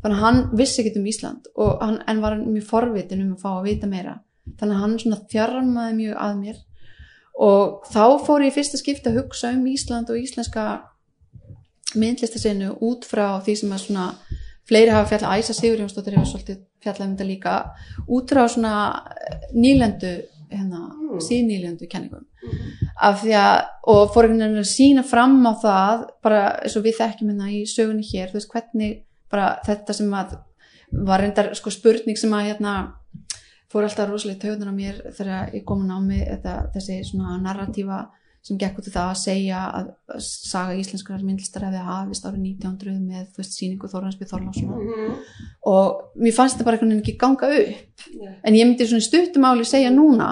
Þannig að hann vissi ekkert um Ísland hann, en var mjög forvitin um að fá að vita meira. Þannig að hann svona þjarmaði mjög að mér og þá fór ég fyrsta skipti að hugsa um Ísland og íslenska myndlistasinu út frá því sem að svona fleiri hafa fjallað, Æsa Sigurjónsdóttir hefur svolítið fjallað um þetta líka út frá svona eh, nýlendu hérna, Mm. síðnýlendu kenningum Mhm. af því að, og fór einhvern veginn að sína fram á það, bara eins og við þekkjum hérna í sögunni hér, þú veist hvernig bara þetta sem að var reyndar sko spurning sem að hérna fór alltaf rosalega töðun á mér þegar ég kom á mig þetta, þessi svona narratífa sem gekk út í það að segja að saga íslenskar myndlistar hefði hafist árið 1900 með þú veist síningu Þorhansby Þorláfssonar Mhm. og mér fannst þetta bara einhvern veginn ekki ganga upp Nei. en ég myndi svona stuttumáli segja núna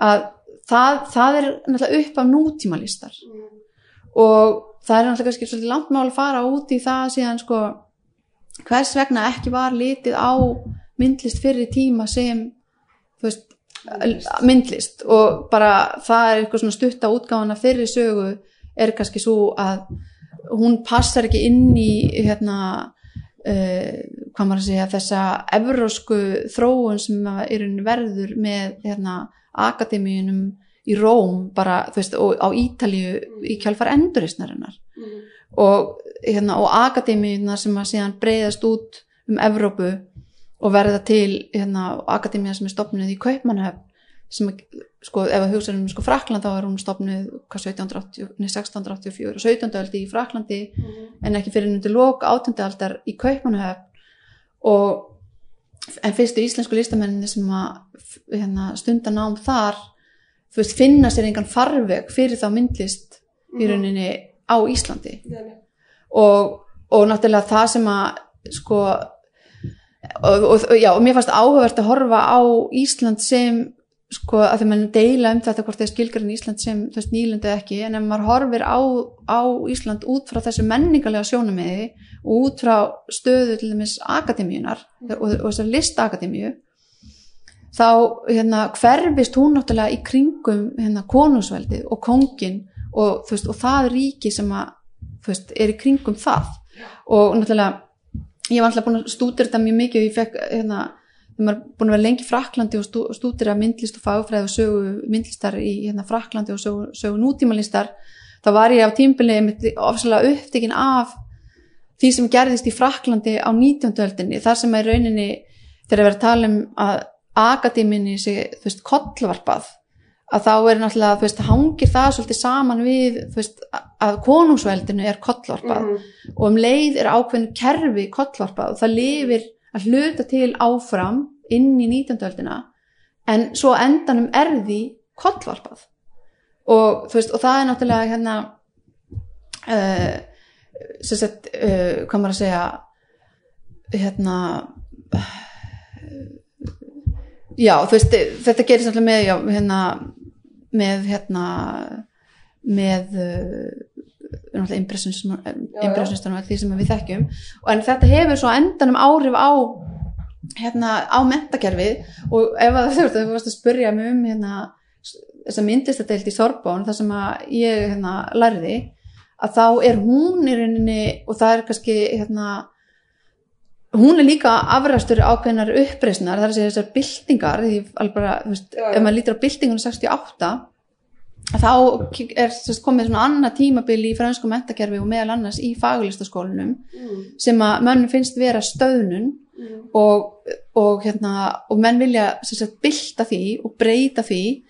að það, það er náttúrulega upp af nútímalistar Mhm. og það er náttúrulega kannski svolítið langt mál að fara út í það síðan sko hvers vegna ekki var litið á myndlist fyrir tíma sem þú veist, Myndlist. myndlist og bara það er eitthvað svona stutta útgáfana fyrir sögu er kannski svo að hún passar ekki inn í hérna uh, hvað maður að segja þessa evrósku þróun sem er verður með hérna akademíunum í Róm bara þú veist og á Ítalíu í kjálfar enduristnarinnar Mhm. og, hérna, og akademíunar sem að síðan breyðast út um Evrópu og verða til hérna, akademíu sem er stopnuð í Kaupmannhöfn sem sko, ef að hugsa um sko, Frakland þá er hún stopnuð hvað, 1780, nei, 1684 og 17. aldi í Fraklandi Mhm. en ekki fyrir undir lok 18. aldar í Kaupmannhöfn og en fyrstu íslensku listamenninni sem að hérna, stunda nám þar veist, finna sér engan farveg fyrir þá myndlist í Mhm. rauninni á Íslandi Nei, nei. og, og náttúrulega það sem að sko og, og, já, og mér fannst áhugavert að horfa á Ísland sem sko að þegar mann deila um þetta hvort þeir skilgarinn Ísland sem þú veist nýlendu ekki en ef maður horfir á, á Ísland út frá þessu menningalega sjónamiði og út frá stöðu til dæmis akademíunar og, og þessar listakademíu þá hérna, hverfist hún náttúrulega í kringum hérna, konungsveldið og kongin og, þú veist, og það ríki sem að, þú veist, er í kringum það. Og náttúrulega ég var alltaf búin að stúdira þetta mjög mikið og ég fekk hérna, þegar maður er búin að vera lengi í Fraklandi og stú, stúdira myndlist og fagfræði og sögu myndlistar í hérna, Fraklandi og sögu, sögu nútímalistar þá var ég á tímbilið ofsalega upptekinn af því sem gerðist í Fraklandi á 19. öldinni þar sem er rauninni þegar að vera að tala um að akadéminni sé, þú veist, kollvarpað að þá er náttúrulega, þú veist, hangir það svolítið saman við, þú veist, að konungsveldinu er kollvarpað Mhm. og um leið er ákveðin kerfi kollvarpað og það lifir að hluta til áfram inn í 19. öldina en svo endanum er því kollvarpað og þú veist, og það er náttúrulega hérna uh, sem sagt, uh, hvað maður að segja hérna já, þú veist, þetta gerist náttúrulega með, já, hérna með, hérna með uh, náttúrulega impressionistunum því sem við þekkjum. En þetta hefur svo endanum áhrif á hérna á mentakerfið og ef að þú veist, þú varst að spurja mig um hérna þess að myndlistadeild í Sorbonne þar sem að ég hérna lærði að þá er hún í rauninni og það er kannski hérna hún er líka afræstur ákveðnar uppreisnar, það er að segja þessar byltingar, bara, veist, Já, já. ef maður lítur á byltingunum 68 þá er sérst, komið svona annað tímabil í fransku mentakerfi og meðal annars í faglistaskólanum Mm. sem að mönnum finnst vera stöðnun Mm. og, og, hérna, og menn vilja sagt, bylta því og breyta því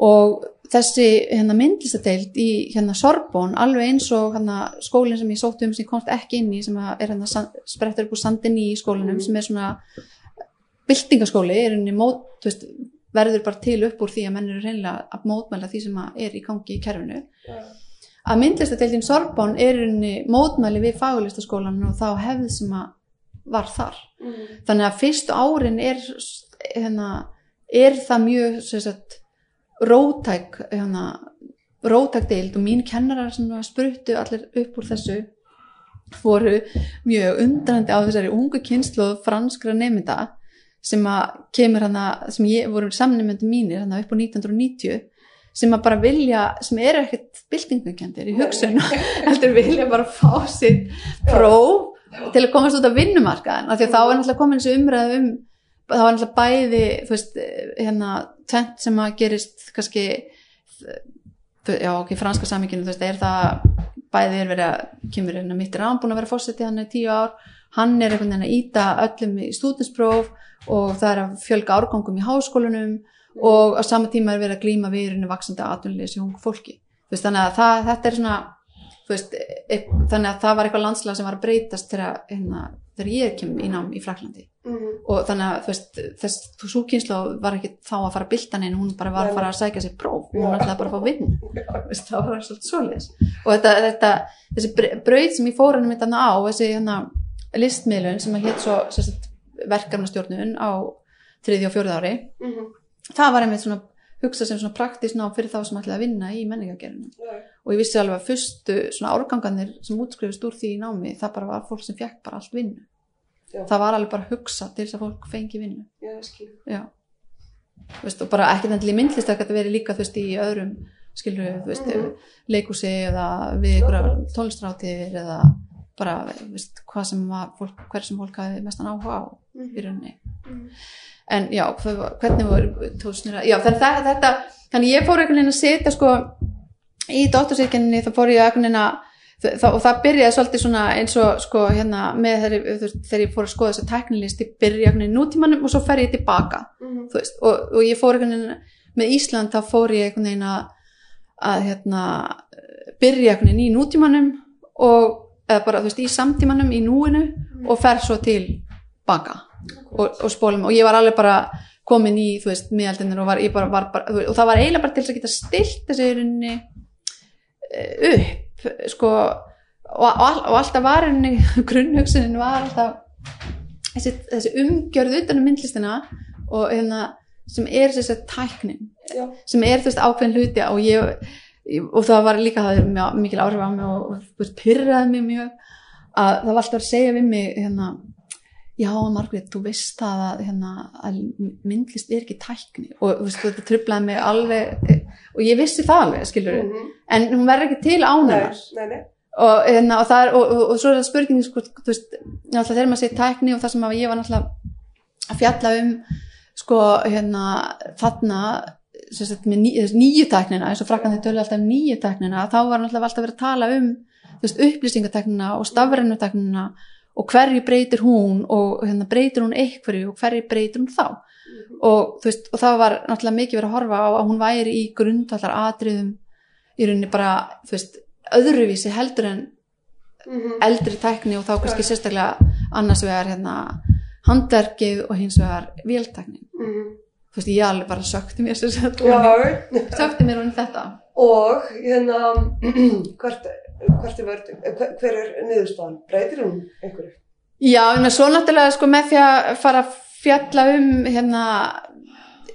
og þessi hérna, myndlistadeild í hérna, Sorbonne alveg eins og hérna, skólinn sem ég sótti um sem ég komst ekki inn í sem er hérna, sprettur upp úr sandin í skólinum Mm. sem er svona byltingaskóli er henni mót, veist, verður bara til upp úr því að menn eru reynilega að mótmæla því sem er í gangi í kerfinu Já. að myndlistadeildin Sorbonne er rauninni mótmæli við fagulistaskólan og þá hefð sem að var þar Mm. þannig að fyrstu árin er hérna, er það mjög sem sagt, rótæk hérna, rótæk deild og mín kennarar sem að spruttu allir upp úr þessu voru mjög undrandi á þessari ungu kynslu franskra nefnda sem að kemur hana, sem ég, voru samnefndu mínir hana upp á 1990 sem að bara vilja, sem eru ekkert byltingakendir í hugsun heldur vilja bara fá sitt próf til að komast út af vinnumarkaðin af því að þá er náttúrulega komin þessi umræð um þá er náttúrulega bæði þú veist, hérna, tvent sem að gerist kannski já, ok, franska samíkinu, þú veist, er það bæði er verið að, kemur hérna mittir án búin að vera fórsetið hann í tíu ár hann er einhvern veginn að íta öllum í stúdinspróf og það er að fjölga árgangum í háskólunum og á sama tíma er verið að hérna vaksandi atvinnleysi í ungu fólki. Þú veist, þannig að það, þetta er svona veist, e, þannig að það var eitthvað landslag sem var að breytast þegar, hérna, þegar ég kem í nám í Fraklandi Mm. og þannig að þú veist, þess, þú svo kynslu var ekki þá að fara að bylta neina, hún bara var að fara að sækja sér próf, hún ætlaði bara að fá vinn það var svolítið svoleiðis. Og þetta, þetta, þessi braut sem ég fór hann mitt á, þessi hérna, listmiðlun sem að hétt svo verkefnastjórnun á þriði og fjórið ári Mm. það var einmitt svona hugsað sem svona praktískt nám fyrir þá sem ætlaði að vinna í menningagerinu Já. og ég vissi alveg að fyrstu svona árganganir sem útskrifist úr því í námi það bara var fólk sem fekk bara allt vinnu Já. það var alveg bara hugsað til þess að fólk fengi vinnu Já, Þú veist, og bara ekki í myndlist að þetta veri líka þú veist í öðrum skilur þú veist Mhm. leikúsi eða við ykkur tónlistrátir eða bara þú veist, hvað sem var fólk, hver sem fólk hafi mestan áhuga á í rauninni Mm. en já, hvernig voru tósnir já, þannig að þetta þannig ég fór einhvern veginn að setja sko í dóttursýrkenninni þá fór ég einhvern veginn að það, og það byrjaði svolítið svona eins og sko hérna með þegar, þegar ég fór að skoða þessa tæknilist ég byrja nútímanum og svo fer ég tilbaka Mm. þú veist, og, og ég fór einhvern veginn með Ísland þá fór ég einhvern veginn að, að hérna, byrja einhvern veginn í nútímanum og eða bara þú veist í samtímanum í núinu og fer svo til baka og, og spólum. Og ég var alveg bara komin í þú veist miðaldinir og, var, bara, var bara, veist, og það var eiginlega bara til þess að geta stilt þessi rauninni eh, upp sko og, og, all- og alltaf var henni grunnhugsunin var alltaf þessi, þessi umgjörð utan um myndlistina og hérna sem er þessi tæknin Já. sem er þú veist ákveðin hluti og ég, og það var líka það er mjög, mikil áhrif á mig og, og pyrraði mig mjög að það var alltaf að segja við mig hérna, já Margrét, þú veist það að, hérna, að myndlist er ekki tækni og veist, þetta trublaði mig alveg og ég vissi það alveg, skilur Mhm. en hún verður ekki til án Nei, hennar nei, nei. og, hérna, og, og, og, svo er það spurningin sko, þú veist, náttúrulega þegar maður segir tækni og það sem ég var náttúrulega að fjalla um sko, hérna, þarna sagt, með ný, nýju tæknina eins og frakkan þau tölu alltaf um nýju tæknina þá var náttúrulega alltaf verið að tala um veist, upplýsingatæknina og stafrænutæknina og hverju breytir hún og hérna, breytir hún einhverju og hverju breytir hún þá? Og, þú veist, og það var náttúrulega mikið verið að horfa á að hún væri í grundvallar atriðum í rauninni bara, veist, öðruvísi heldur en Mhm. eldri tækni og þá kannski sérstaklega annars vegar hérna handverkið og hins vegar véltæknin. Mhm. þú veist, ég alveg bara sökti mér sér sett Já, sökti mér hún þetta. Og hérna, hvert er hver, er niðurstaðan? Breytir hún einhverju? já, en svo náttúrulega sko með því að fara að fjalla um hérna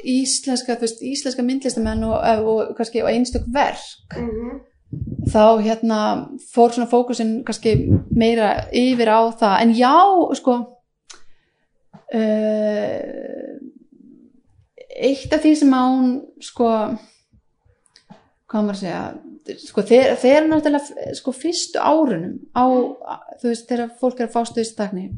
íslenska, veist, íslenska myndlistamenn og, og kannski og einstök verk Mm þá hérna fór svona fókusin kannski meira yfir á það en já, sko uh, eitt af því sem hún sko hvað maður að segja sko þeir, þeir náttúrulega sko fyrstu árunum á, þú veist, þegar fólk er að fást við stakni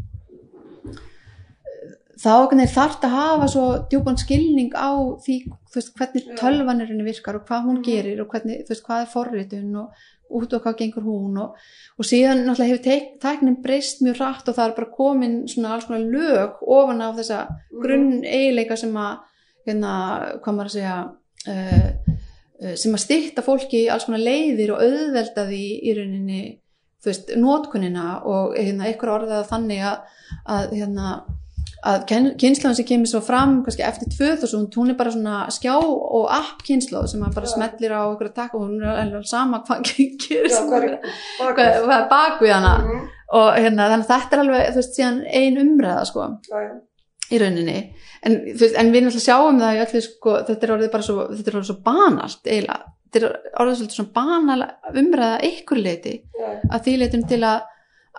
þá er þarft að hafa svo djúpan skilning á því veist, hvernig tölvanirinn virkar og hvað hún Mhm. gerir og hvernig, þú veist, hvað er forritun og út og hvað gengur hún og, og síðan náttúrulega hefur tek- tæknin breyst mjög rætt og það er bara komin svona alls konar lög ofan á þessa grunn eiginleika sem að hérna, hvað maður að segja uh, uh, sem að styrta fólki í alls konar leiðir og auðvelda því í rauninni þú veist, notkunina og hérna, eitthvað orðað þannig að, að hérna að kynnslóðin sem kemur svo fram kannski eftir 2000, hún er bara svona skjá og app kynnslóð sem að bara smellir á einhverja takk og hún er alveg sama hvað er er bakið? hvað er bakvið hana Mhm. og hérna, þannig að þetta er alveg þú veist, síðan ein umræða sko Já, já. Í rauninni. En, veist, en við náttúrulega sjáum það öllu sko, þetta er orðið bara svo, er orðið svo banalt eiginlega, þetta er orðið svolítið svona banal umræða ykkur leiti Já, að því leitum til að,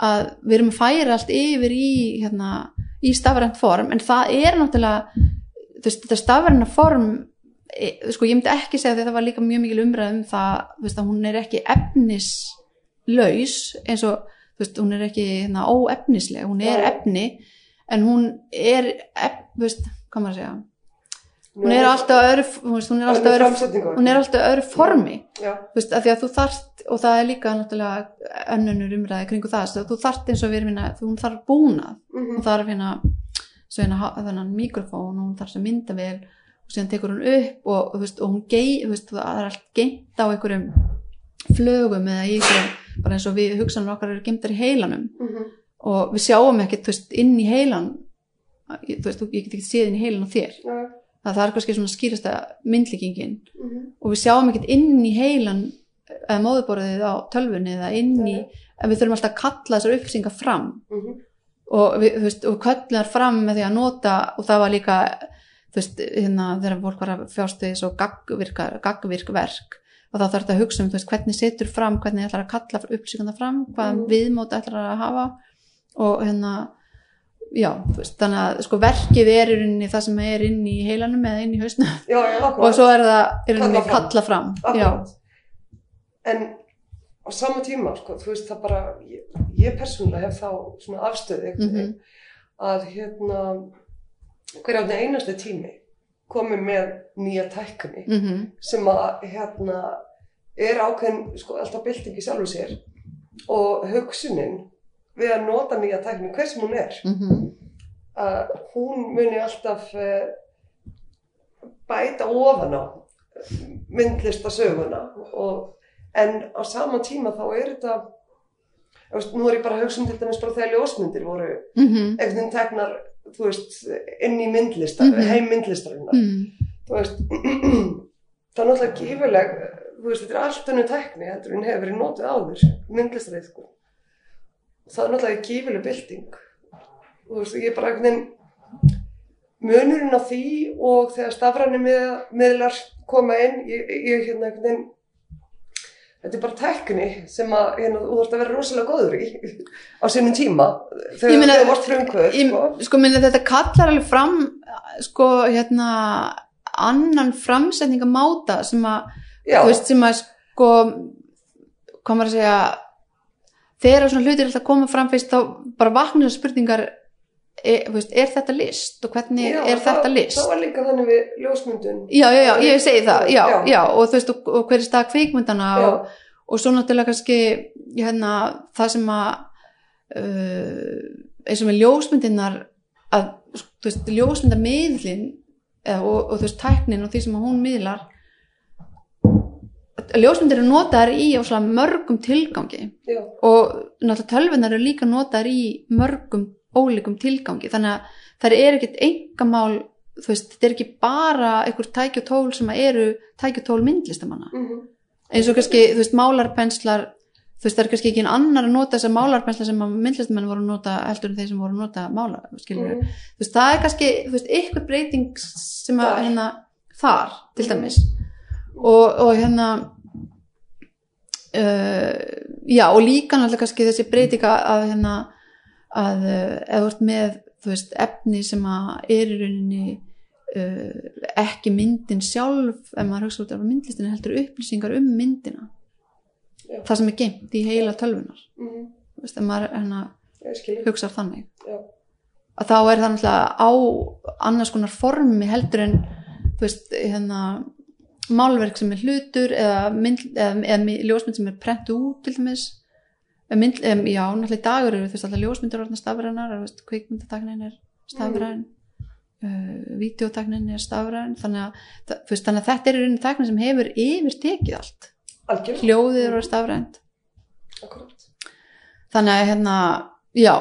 að við erum að færa allt yfir í hérna, í stafrænt form. En það er náttúrulega veist, þetta stafræna form e, sko ég myndi ekki segja því að það var líka mjög mikil umræð um það, veist, að hún er ekki efnislaus eins og, hún er ekki hérna, óefnisleg, hún er Já. efni en hún er veist, hvað maður að segja? Hún er alltaf öðru, hún er alltaf öðru hún er alltaf öðru formi. Þú veist, af því að þú þarft og það er líka náttúrulega önnunur umræði kringu það, að þú þarft eins og við erum hérna, hún þarf búnað, mhm. hún þarf hérna hérna þennan mikrofón og hún þarf sem myndavél og síðan tekur hún upp og, þú veist, og hún gei, veist, það er allt geimt á einhverjum flögum eða í einhverjum, bara eins og við hugsanum okkar eru geimtar í heilanum. Mhm. Og við sjáum þú veist, inn í heilan veist, ég get ekki séð inn í heilan á þér, Já, það, er kannski svona skýrasta myndlíkingin mhm. og við sjáum ekkert inn í heilan eða móðuborðið á tölvunni eða inn í, en við þurfum alltaf að kalla þessar upplýsingar fram Mhm. og við, þú veist, og köllum þar fram með því að nota og það var líka þú veist, hérna þegar fólk var að fjást við svo gaggvirk, gaggvirk verk og þá þarf þetta að hugsa um, þú veist, hvernig setur fram hvernig ætlar að kalla upplýsingarna fram hvað Mhm. viðmót ætlar að hafa og hérna já, þannig að sko verkið er í rauninni það sem er inn í heilanum eða inn í hausnum Já, já, og svo er það í rauninni Kalla fram. kalla fram. En á sama tíma, sko, þú veist, það bara, ég, ég persónulega hef þá svona afstöði Mhm. að hérna, hverja einasti tími komið með nýja tækni mhm, sem að hérna er ákveðin, sko, alltaf bylting í sjálfu sér og hugsunin við að nota nýja tækni, hver sem hún er, mhm, að hún muni alltaf uh, bæta ofan á myndlistasöguna og, en á sama tíma þá er þetta veist, nú er ég bara að hugsa um til dæmis bara þegar ljósmyndir voru mhm, einhvern veginn teknar þú veist, inn í myndlistar, Mhm. heim myndlistarinnar. Mhm, þú veist það er náttúrulega þú veist, þetta er allt önnu tekni en hefur verið notið áður myndlistarið sko. Það er náttúrulega gífurleg bylting. Þú veist, ég er bara einhvern veginn munurinn á því og þegar stafræni með, meðlar koma inn ég, ég hérna einhvern veginn þetta er bara tekni sem að hérna, þú þarfst að vera rosalega góður í á sínum tíma. Þegar þú varst frumkvöð Ég, sko. sko minna þetta kallar alveg fram sko hérna annan framsetningamáta sem að þú veist sem að sko hvað maður að segja þegar svona hlutir alltaf koma fram fyrst þá bara vakna þessar spurningar er, veist, er þetta list og hvernig já, er þetta list? Það var líka þannig við ljósmyndun. Já, já, já, ég segi það, já, já, og þú veist og, og hver er stað kvikmyndana Já. og, og svo náttúrulega kannski hérna, það sem að uh, eins og með ljósmyndinar að, þú veist, ljósmyndamiðlin og, og þú veist, tæknin og því sem að hún miðlar ljósmyndir eru notaðar í mörgum tilgangi. Já, og náttúrulega tölvunar eru líka notaðar í mörgum ólíkum tilgangi. Þannig að það er ekkert engamál þú veist, þetta er ekki bara einhver tæki og tól sem eru tæki og tól myndlistamanna. Mhm, eins og kannski, þú veist, málarpenslar þú veist, það er kannski ekki annar að nota þessar málarpenslar sem að myndlistamenn voru að nota heldur en þeir sem voru að nota málar mhm. þú veist, það er kannski, þú veist, ykkur breyting sem að, hérna, þar til Mhm. dæmis. Og, og hérna já, og líka náttúrulega kannski þessi breytinga að hérna, að eða þú ert með þú veist, efni sem að er í rauninni uh, ekki myndin sjálf ef maður hugsa út af myndlistinu heldur upplýsingar um myndina Já. það sem er geimt í heila tölvunar Mhm. þú veist, ef maður hérna, hugsar þannig Já. að þá er það náttúrulega á annars konar formi heldur en þú veist, hérna málverk sem er hlutur eða, mynd, eða, eða ljósmynd sem er prentu út til dæmis. Mynd, eða, já, náttúrulega í dagur eru veist alltaf ljósmyndir orðna stafrænar kvikmyndataknin er stafræn uh, videotaknin er stafræn þannig að, það- veist, þannig að þetta er rauninni taknin sem hefur yfir tekið allt. Algjörlega. hljóðið eru stafrænt. Akkurat. þannig að hérna, já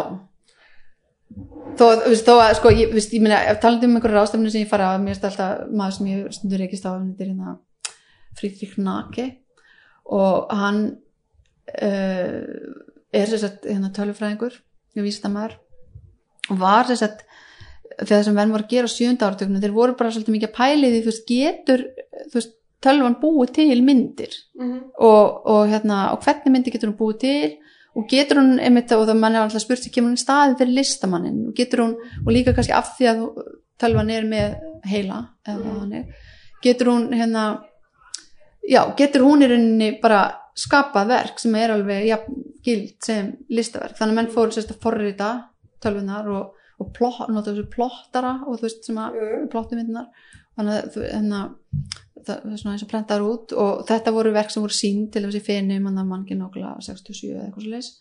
þó, þó að sko, ég, ég meina, talandi um einhverja ráðstefnu sem ég fara að mér er alltaf maður sem ég stundur reykist á þetta er hérna Friedrich Nake og hann uh, er þess að hérna, tölufræðingur, ég vísist að maður og var þess að þegar þessum venn voru að gera á sjönda áratögnum þeir voru bara svolítið mikið að pæli því þú veist, getur þú veist, tölvan búið til myndir Mhm. og, og, hérna, og hvernig myndi getur hún búið til og getur hún einmitt og það mann er alltaf spurt kemur hún í staði fyrir listamannin og getur hún, og líka kannski af því að tölvan er með heila þannig, getur hún hérna já, getur hún í rauninni bara skapað verk sem er alveg ja, gild sem listaverk? Þannig að menn fóru sérst að forrita tölvunar og, og plott, nota þessu plottara og þú veist sem að jú. plottumyndunar þannig að hérna, það það er svona eins og prentar út og þetta voru verk sem voru sín til þessi feni mann að mann nákvæmlega 67 eða eitthvað svo leis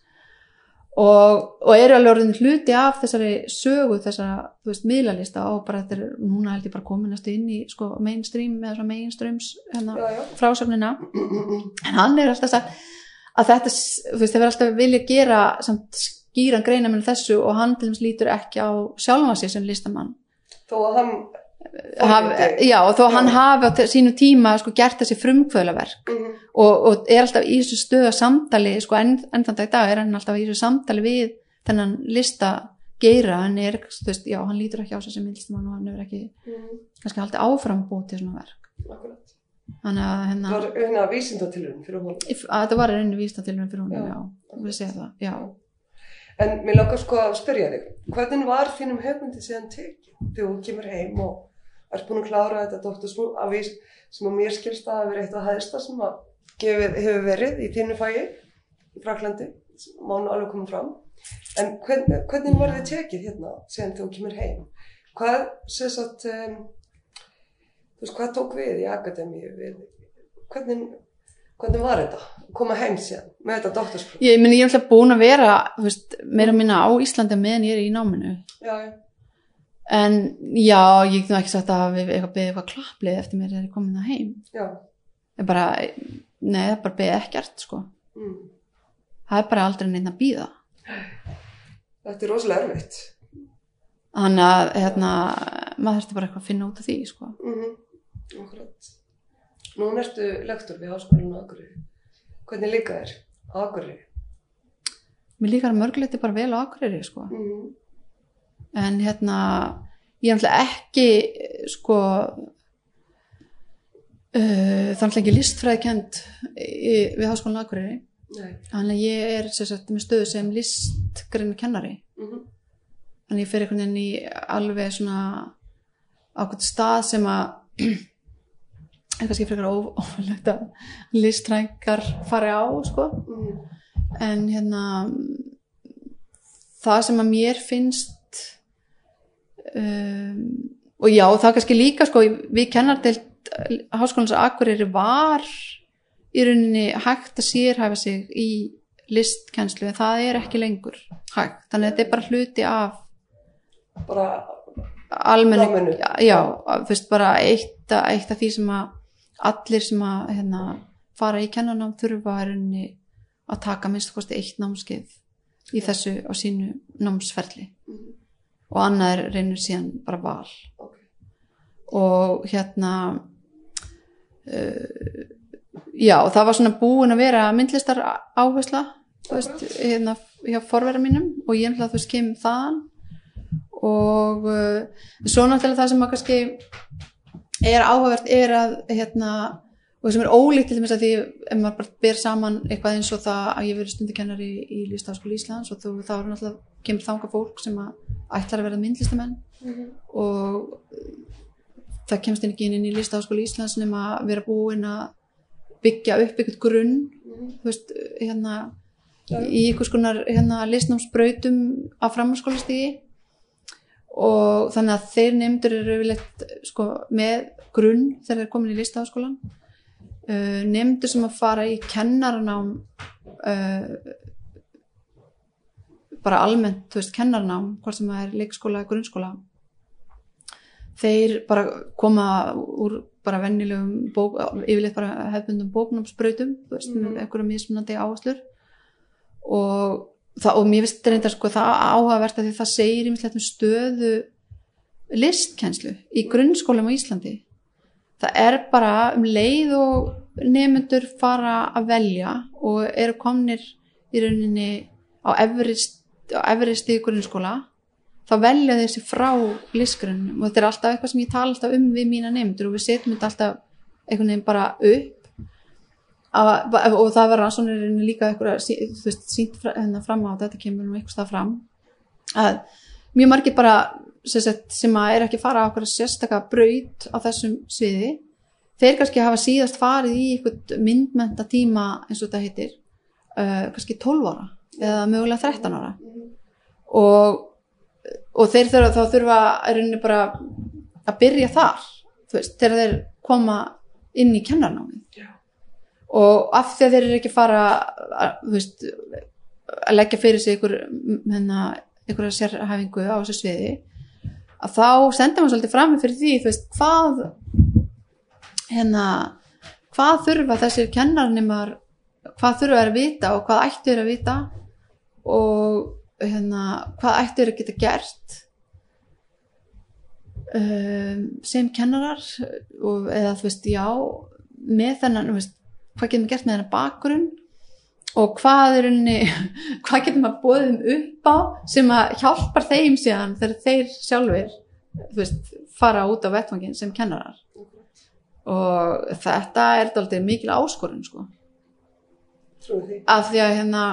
og, og eru alveg orðin hluti af þessari sögu þessara, þú veist, miðlalista og bara þetta er, núna held ég bara komin næstu inn í sko mainstream eða svona mainstreams já. frásögnina. En hann er alltaf sagt að þetta, þú veist, það verður alltaf vilja gera samt skýran greina með þessu og hann til dæmis lítur ekki á sjálfa sig sem listamann. Þó að hann haf, já, og þó hann hafi á sínu tíma sko gert þessi frumkvöðlaverk Mhm. og, og er alltaf í þessu stöða samtali sko enn, enn þann dag í dag er hann alltaf í þessu samtali við þennan lista geira, hann er, þú veist, já, hann lítur ekki á sig sem listamann og hann hefur ekki Mhm. kannski haldið áfram að búið til svona verk Akkurat. þannig að Það var hérna vísindatilurinn fyrir hún. að þetta var einu vístatilurinn fyrir hún Já. já, við segja það, já En mér langar sko að spyrja þig, hvernig var þínum höfundi síðan tekið þegar þú kemur heim og ert búin að klára þetta doktorsmú af því sem að mér skilst að hafa verið eitt af hæðsta sem að gefið, hefur verið í þínu fæi í Fraklandi, má nú alveg koma fram. En hvernig, hvernig var þið tekið hérna síðan þegar þú kemur heim? Hvað, sagt, um, veist, hvað tók við í akademíu? Hvernig, hvernig var þetta? Koma heim síðan með þetta doktorsmú? ég meni ég er alltaf búin að vera veist, meira minna á Íslandi meðan ég er í náminu Já, já. en já, ég nú ekki sagt að við eitthvað beðið eitthvað klapplið eftir mér er komin það heim Já. ég bara, nei, það bara beðið ekkert sko. Mm. það er bara aldrei neina að býða Þetta er rosalega erfitt. þannig að hérna, maður þurfti bara eitthvað að finna út af því sko. Mm -hmm. Akkurat. Nú ertu lektor við Háskólanum á Akureyri. Hvernig líka þér á Akureyri? mér líkar að mörguleiti bara vel á Akureyri sko. Mm -hmm. en hérna ég er náttúrulega ekki sko uh, þannig ekki listfræðikend við Háskólan á Akureyri þannig að ég er sagt, með stöðu sem listgreinu kennari Mm -hmm. þannig ég fer einhvern veginn í alveg svona ákveðt stað sem að er kannski frekar ófællegt að listrækar fari á sko. Mm. en hérna það sem að mér finnst um, og já, það kannski líka sko, við kennar til háskólans að Akureyri var í rauninni hægt að sérhæfa sig í listkennslu en það er ekki lengur hægt, þannig að þetta er bara hluti af Bara, almennu, já, þú veist bara eitt, eitt af því sem að allir sem að hérna, fara í kennanám þurfa að taka minnst kosti eitt námskeið í þessu á sínu námsferli. Mhm. og annað er reynir síðan bara val. Ok. og hérna uh, já, það var svona búin að vera myndlistar áhersla veist, hérna hjá forverða mínum og ég þú veist kemur þaðan. Og uh, svo náttúrulega það sem að kannski er áhugavert er að hérna, og sem er ólíkt til þess að því ef maður bara ber saman eitthvað eins og það að ég verið stundikennari í Lýstafaskóli Íslands og þú, þá er náttúrulega kemur þanga fólk sem að ætlar að verða myndlistamenn. Og það kemst inn ekki inn í Lýstafaskóli Íslands nema að vera búin að byggja upp einhvern grunn þú veist, hérna í einhvers konar hérna, listnámsbrautum á framhanskólastígi og þannig að þeir nefndur eru yfirleitt sko, með grunn þegar þeir komin í listaháskólan uh, nefndur sem að fara í kennaranám uh, bara almennt, þú veist, kennaranám hvort sem það er leikskóla eða grunnskóla þeir bara koma úr bara vennilegum bók, yfirleitt bara hefðbundum bóknámsbrautum, þú veist, Mhm. með einhverjum mismunandi áherslur. Og, það, og mér finnst þetta sko, það áhugavert að því það segir um stöðu listkenslu í grunnskólum á Íslandi það er bara um leið og nefnendur fara að velja og eru komnir í rauninni á efrist í grunnskóla þá velja þessi frá listgrunum og þetta er alltaf eitthvað sem ég tala alltaf um við mína nefndur og við setjum þetta alltaf einhvern veginn bara upp. Að, og það var rannsóknir líka eitthvað, sínt hérna fram á þetta kemur nú eitthvað fram. Að mjög margir bara sem, að er ekki fara á okkur sérstaka braut á þessum sviði. Þeir kannski hafa síðast farið í eitthvað myndmenta tíma eins og þetta heitir uh, kannski 12 ára eða mögulega 13 ára. Og, og þeir þurfa, þá þurfa er rauninni bara að byrja þar veist, þegar þeir koma inn í kennarnámið Já. og af því að þeir eru ekki fara að, veist, að leggja fyrir sig hérna, ykkur sérhæfingu á þessu sviði að þá senda maður svolítið fram fyrir því, þú veist, hvað hérna hvað þurfa þessir kennarnimar hvað þurfa þeir að vita og hvað ættu þeir að vita og hérna, hvað ættu þeir að geta gert um, sem kennarar og, eða þú veist, já með þennan, þú veist, hvað getum við gert með þennan bakgrunn og hvað er unni, hvað getum við bóðum upp á sem að hjálpar þeim síðan þegar þeir sjálfur veist, fara út á vettvangin sem kennarar? Og þetta er dálítið mikil áskorun sko, Trúi af því að hérna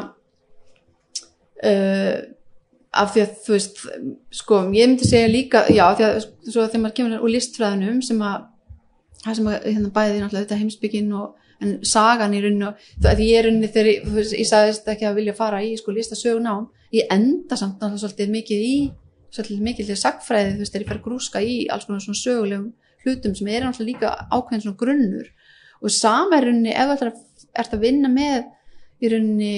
uh, af því að þú veist sko, ég myndi segja líka já, því að svo þegar maður kemur úr listfræðinum sem að, það sem að hérna bæði náttúrulega þetta heimsbyggin og en sagan í rauninu, veist, ég er rauninu þegar ég, ég sagðist ekki að vilja fara í sko listasögunám, ég enda samt náttúrulega svolítið mikið í svolítið mikið til sagfræði, þú veist, þegar ég fer að grúska í alls konar svona sögulegum hlutum sem er náttúrulega líka ákveðin svona grunnur. Og sama er rauninni ef þú að, ert að vinna með í rauninni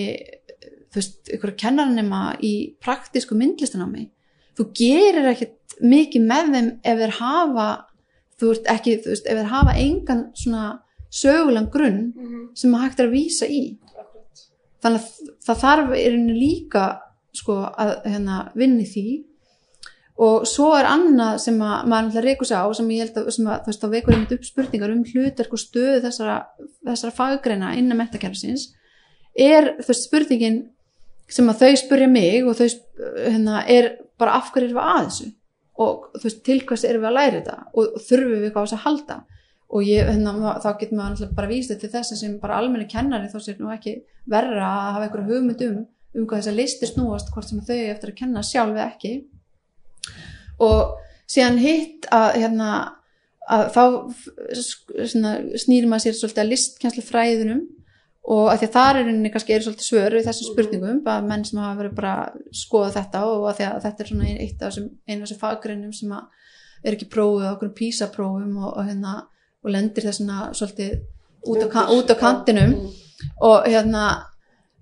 þú veist, ykkur kennaranema í praktísku myndlistanámi þú gerir ekkert mikið með þeim ef þeir hafa þú veist ekki, þú veist, ef þeir hafa engan svona sögulegan grunn sem að hægt er að vísa í. Þannig að það þarf í rauninni líka sko að hérna, vinni því. Og svo er annað sem að maður náttúrulega reykur sig á sem ég held að, að þú veist, þá vekur einmitt upp spurningar um hlutverk og stöðu þessara, þessara faggreina innan metakerfisins er þú veist spurningin sem að þau spurja mig og þau hérna, er bara af hverju erum við að þessu? Og þú veist til hvers erum við að læra þetta? Og, og þurfum við eitthvað á þess að halda og ég, hérna, þá getur maður náttúrulega bara víst til þess að sem bara almenni kennari þá sér nú ekki verra að hafa einhverju hugmynd um um hvað þessar listir snúast hvort sem þau eftir að kenna sjálf eða ekki. Og síðan hitt að hérna að þá snýr maður sér svolítið að listkenslu fræðunum og að því að þar er henni kannski eru svolítið svör við þessum spurningum, bara menn sem hafa verið bara að skoða þetta og að að þetta er svona ein- eitt af þessum, faggreinum sem að er ekki prófið á okkur písaprófum og, og hérna og lendir þessuna svolítið út á, út á kantinum. Og hérna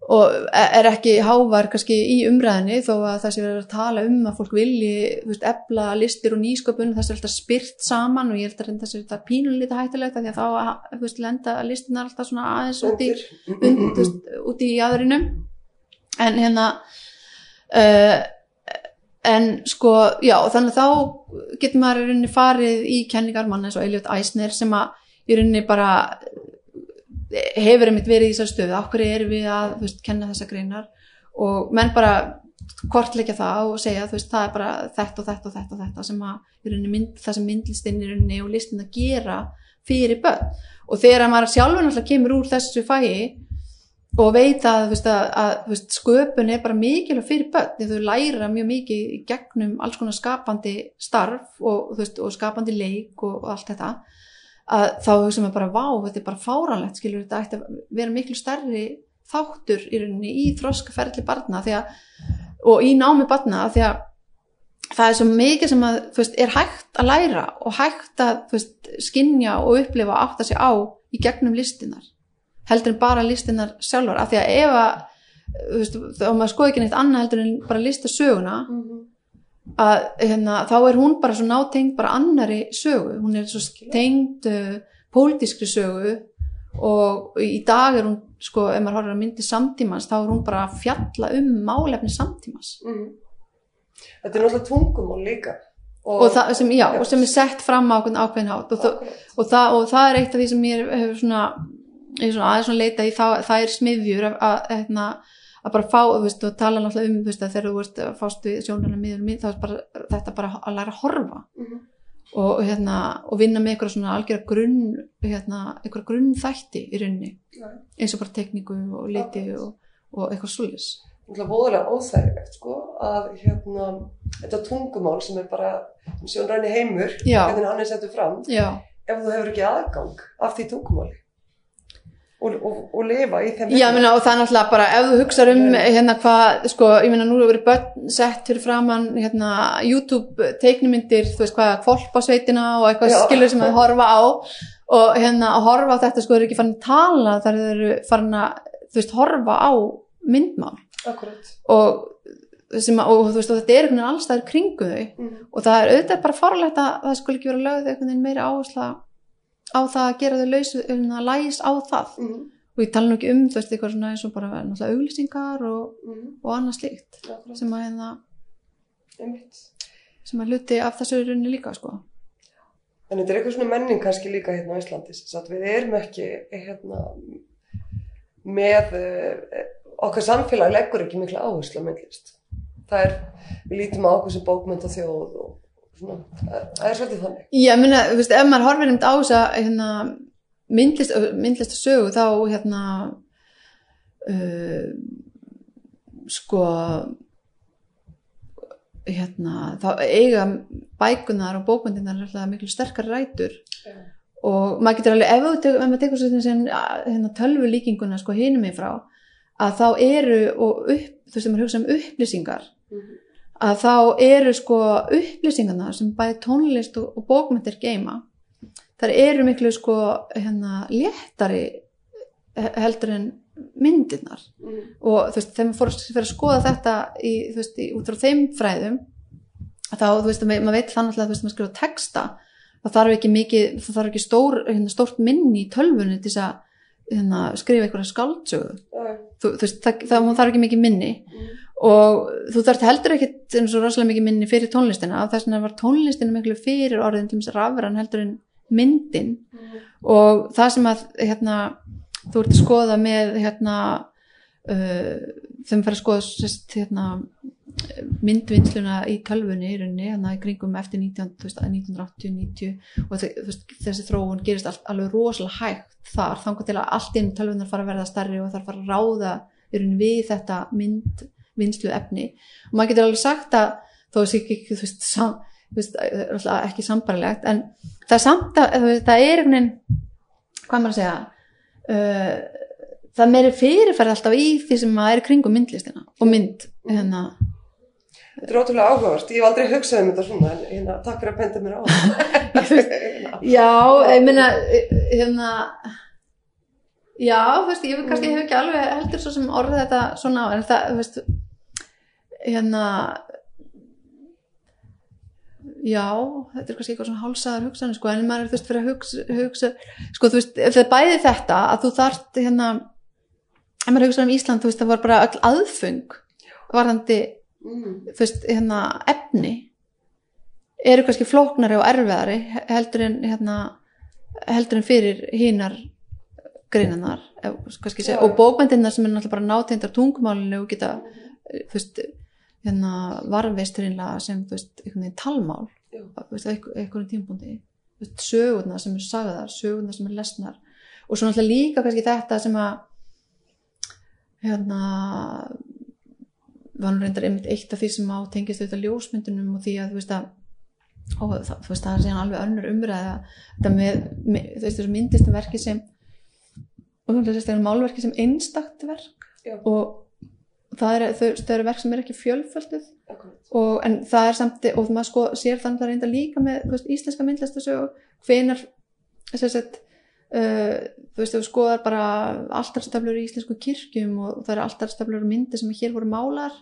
og er ekki hávar kannski í umræðinni þó að það sé verið að tala um að fólk vilji veist, efla listir og nýsköpun það sé alltaf spyrt saman og ég held að reynda sér þetta pínulítið hættulegt af því að þá veist, lenda listinar alltaf svona aðeins út í, veist, út í aðrinum en hérna uh, en sko já þannig að þá getur maður í rauninni farið í kenningar mann eins og Elliot Eisner sem að í rauninni bara hefur einmitt verið í þessar stöðu. Hverju erum við að veist, kenna þessar greinar? Og menn bara kortleikja það og segja veist, það er bara þetta og þetta og þetta og þetta sem að mynd, það sem myndlistinn í rauninni og listin að gera fyrir börn. Og þegar maður sjálfur náttúrulega kemur úr þessu fæi og veit að, veist, að, að veist, sköpun er bara mikilvæg fyrir börn. Þau læra mjög mikið í gegnum alls konar skapandi starf og, veist, og skapandi leik og, og allt þetta að þá hugsa maður bara vá, þetta er bara fáranlegt skilur þetta ætti að vera miklu stærri þáttur í rauninni í þroskaferðli barna. Að, og í námi barna því að það er svo mikið sem að er hægt að læra og hægt að skinja og upplifa og átta sig á í gegnum listinar heldur en bara listinar sjálfur af því að ef að veist, þá maður skoði ekki neitt annað heldur en bara lista söguna að hérna, þá er hún bara svo nátengd bara annari sögu hún er svo tengd uh, pólitískri sögu og í dag er hún sko, ef maður horfður að myndi samtímans þá er hún bara að fjalla um málefni samtímans Mhm. Þetta er náttúrulega tungumál líka. og, það, sem, já, og sem er sett fram á ákveðin ákveðin hátt og, Akkurat. og, það, og það er eitt af því sem ég hefur svona, ég er svona aðeins svona leita í það, það er smiðjur að, að, hérna, að bara fá, þú veist, og tala náttúrulega um þú veist, að þegar þú veist að fást við sjónarna miður þá er bara, þetta bara að læra að horfa Mhm. og, hérna, og vinna með eitthvað svona algjörða grunn hérna, eitthvað grunn þætti í rauninni Já. eins og bara tekníku og liti og, og eitthvað svolis náttúrulega voðalega óþægilegt sko að hérna þetta tungumál sem er bara sjónræni heimur, Já. hvernig hann er settur fram já, ef þú hefur ekki aðgang af því tungumáli og, og, og lifa í þeim Já, meina, og það er náttúrulega bara, ef þú hugsar um Nei. hérna hvað, sko, ég meina nú hefur verið börn sett fyrir framann, hérna YouTube teiknumyndir, þú veist hvað kvolpasveitina og eitthvað skilur sem þau horfa á og hérna að horfa á þetta sko er ekki farin að tala þar þau eru farin að, þú veist, horfa á myndmál Akkurat. og að, og þú veist, og þetta er einhvern veginn allstæður kringu þau Mm. og það er auðvitað bara farlegt að það skulle ekki vera lögð einhvern veginn meiri áhersla á það að gera þau laus, hérna, læs á það Mm. og ég tala nú ekki um þú veist eitthvað svona eins og bara náttúrulega auglýsingar og, Mm. og annað slíkt Akkurat. sem að, hérna, sem að hluti af þessu runni líka sko. En þetta er eitthvað svona menning kannski líka hérna á Íslandi sagt við erum ekki hérna með uh, okkar samfélag leggur ekki mikla áherslu á myndlist. Það er, við lítum á okkur sem bókmynd og þjóð og það er svolítið þannig. ég meina, þú veist, ef maður horfir einmitt á þess að hérna, myndlist, myndlist sögu þá hérna uh, sko hérna, þá eiga bækunar og bókmyndinar miklu sterkar rætur Já. og maður getur alveg, ef, ef maður tekur hérna, tölvu líkinguna sko hinum í frá að þá eru og upp, þú veist, maður hugsa um upplýsingar Mhm. Að þá eru sko upplýsingarna sem bæði tónlist og, og bókmyndir geima þar eru miklu sko hérna léttari he- heldur en myndirnar Mm. og þú veist, þegar maður að fyrir að skoða þetta í, veist, í, út frá þeim fræðum þá, þú veist, ma- maður veit þannig að þú veist, maður skrifa texta það þarf ekki mikið, það þarf ekki stór hérna, stórt minni í tölvunni til þess að hérna, skrifa einhverja skáldsögu Já. þú, þú veist, það, það, það þarf ekki mikið minni Mm. Og þú þarft heldur ekkit eins og rosalega mikið minni fyrir tónlistina af þess vegna var tónlistina miklu fyrir orðin til þess rafran heldur en myndin Mm. og það sem að hérna, þú ert að skoða með hérna uh, þeim fyrir að skoða sest, hérna, myndvinnsluna í tölvunni í rauninni, hérna í kringum eftir 19, þú veist, 1980-90 og veist, þessi þróun gerist all, alveg rosalega hægt þar þangar til að allt inn tölvunar fara að verða starri og þar fara að ráða í rauninni við þetta myndvinnslu efni og maður getur alveg sagt að þó að sé ekki, veist, sam, veist það ekki sambarlegt en það er samt að veist, það er einhvern veginn hvað maður að segja uh, það meiri fyrirferð alltaf í því sem maður er kringum myndlistina og mynd hérna, Þetta er ótrúlega áhugavert. Ég hef aldrei hugsað um þetta svona en hérna, takk fyrir að benda mér á það. já, ég meina hérna já, þú veist, ég kannski hef ekki alveg heldur svo sem orðið þetta svona á en það, þú veist hérna já, þetta er kannski eitthvað svona hálsaðar hugsanir sko, en maður er þú veist fyrir að hugsa, hugsa sko þú veist, það er bæði þetta að þú þarft hérna ef maður hugsa um Ísland, þú veist, það var bara öll aðfung varðandi, Mm. þú veist, hérna efni eru kannski flóknari og erfiðari heldur en hérna heldur en fyrir segja, Já. og bókmyndirnar sem er náttúrulega bara nátendar tungumálinu og geta þú veist, hérna varveist hreinlega sem, veist, talmál. Einhverjum tímpúndi veist, sögurnar sem er sagðar, sögurnar sem er lesnar. Og svo náttúrulega líka kannski þetta sem að hérna var nú reyndar einmitt eitt af því sem á tengist auðvitað ljósmyndunum og því að þú veist að og það, þú veist, það er síðan alveg önnur umræða. Þetta með, með þú veist þessu myndistum verki sem og þú veist þessu málverki sem einstakt verk Já. og það er, eru verk sem er ekki fjölfölduð akkurat. og, en það er samt og maður sko sér þannig að það reynda líka með veist, íslenska myndlistasögu hvenar að uh, þú veist, þú skoðar bara alltarstöflur í íslensku kirkjum og það eru alltarstöflur og myndir sem hér voru málar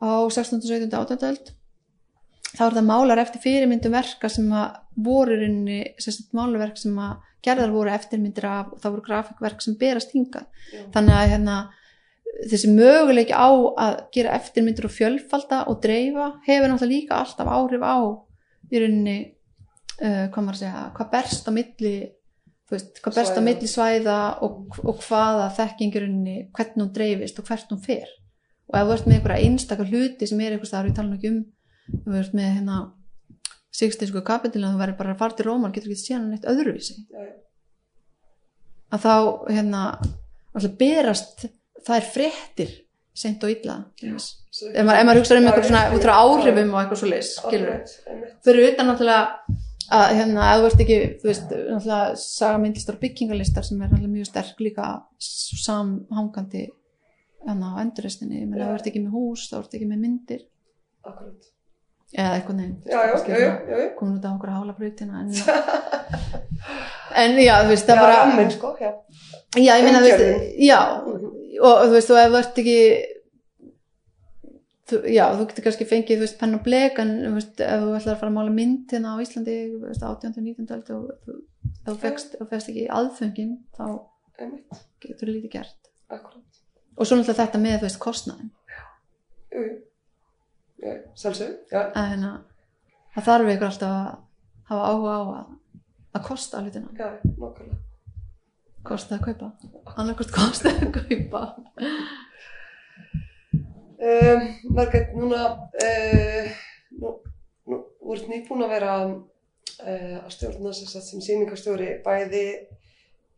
á 16. 17. 18. öld þá eru það málar eftir fyrirmyndum verka sem að voru í rauninni sem sagt málarverk sem að gerðar voru eftirmyndir af og það voru grafikverk sem berast hingað Já. þannig að hérna, þessi möguleiki á að gera eftirmyndir og fjölfalda og dreifa hefur náttúrulega líka alltaf áhrif á í rauninni uh, hvað maður að segja, hvað berst á milli veist, hvað berst á Svæða. milli svæða og, og hvaða þekking í rauninni, hvernig hún dreifist og hvert hún fer. Og ef þú ert með einhverja einstakar hluti sem er einhvers staðar, við tala nú ekki um ef þú ert með hérna Sixtinsku kapitilin, þú verður bara að fara til Rómar getur ekki séð hann eitt öðruvísi. Að þá hérna alltaf berast það er fréttir seint og illa ef maður, hugsa um Já, eitthvað já, svona já, út frá já, áhrifum og eitthvað svo Akkurat, einmitt. fyrir utan náttúrulega að hérna, þú ert ekki, þú veist, náttúrulega sagamyndlistar og byggingalistar sem er náttúrulega mjög sterk líka samhangandi hérna á endurrestinni, menn ef þú ert ekki með hús þá ert ekki með myndir Akkurat. eða eitthvað nefn Já, já, já, já, já, já. komin út á okkur hálabrautina en, en já, þú veist, það Já, bara ramminn, sko, já. já, ég meina, þú veist, já Mhm. Og þú veist, og ef þú ert ekki þú, já, þú getur kannski fengið, þú veist, penn og blek en þú veist, ef þú ætlar að fara að mála mynd hérna á Íslandi, þú veist, 18. og 19. öld og þú, fegst, ekki aðföngin, þá Einmitt, getur lítið gert akkurat. og svo náttúrulega þetta með, þú veist, kostnaðin Jú, jú. Já, sjálfsög, já. að hérna, það þarf ykkur alltaf að hafa áhuga á að, að kosta hlutina, Já, nákvæmlega. Kosta að kaupa annarkvæmt kosta að kaupa Um, Margrét, núna, uh, nú, nú, ert nýbúin að vera uh, að stjórna sem, sýningarstjóri bæði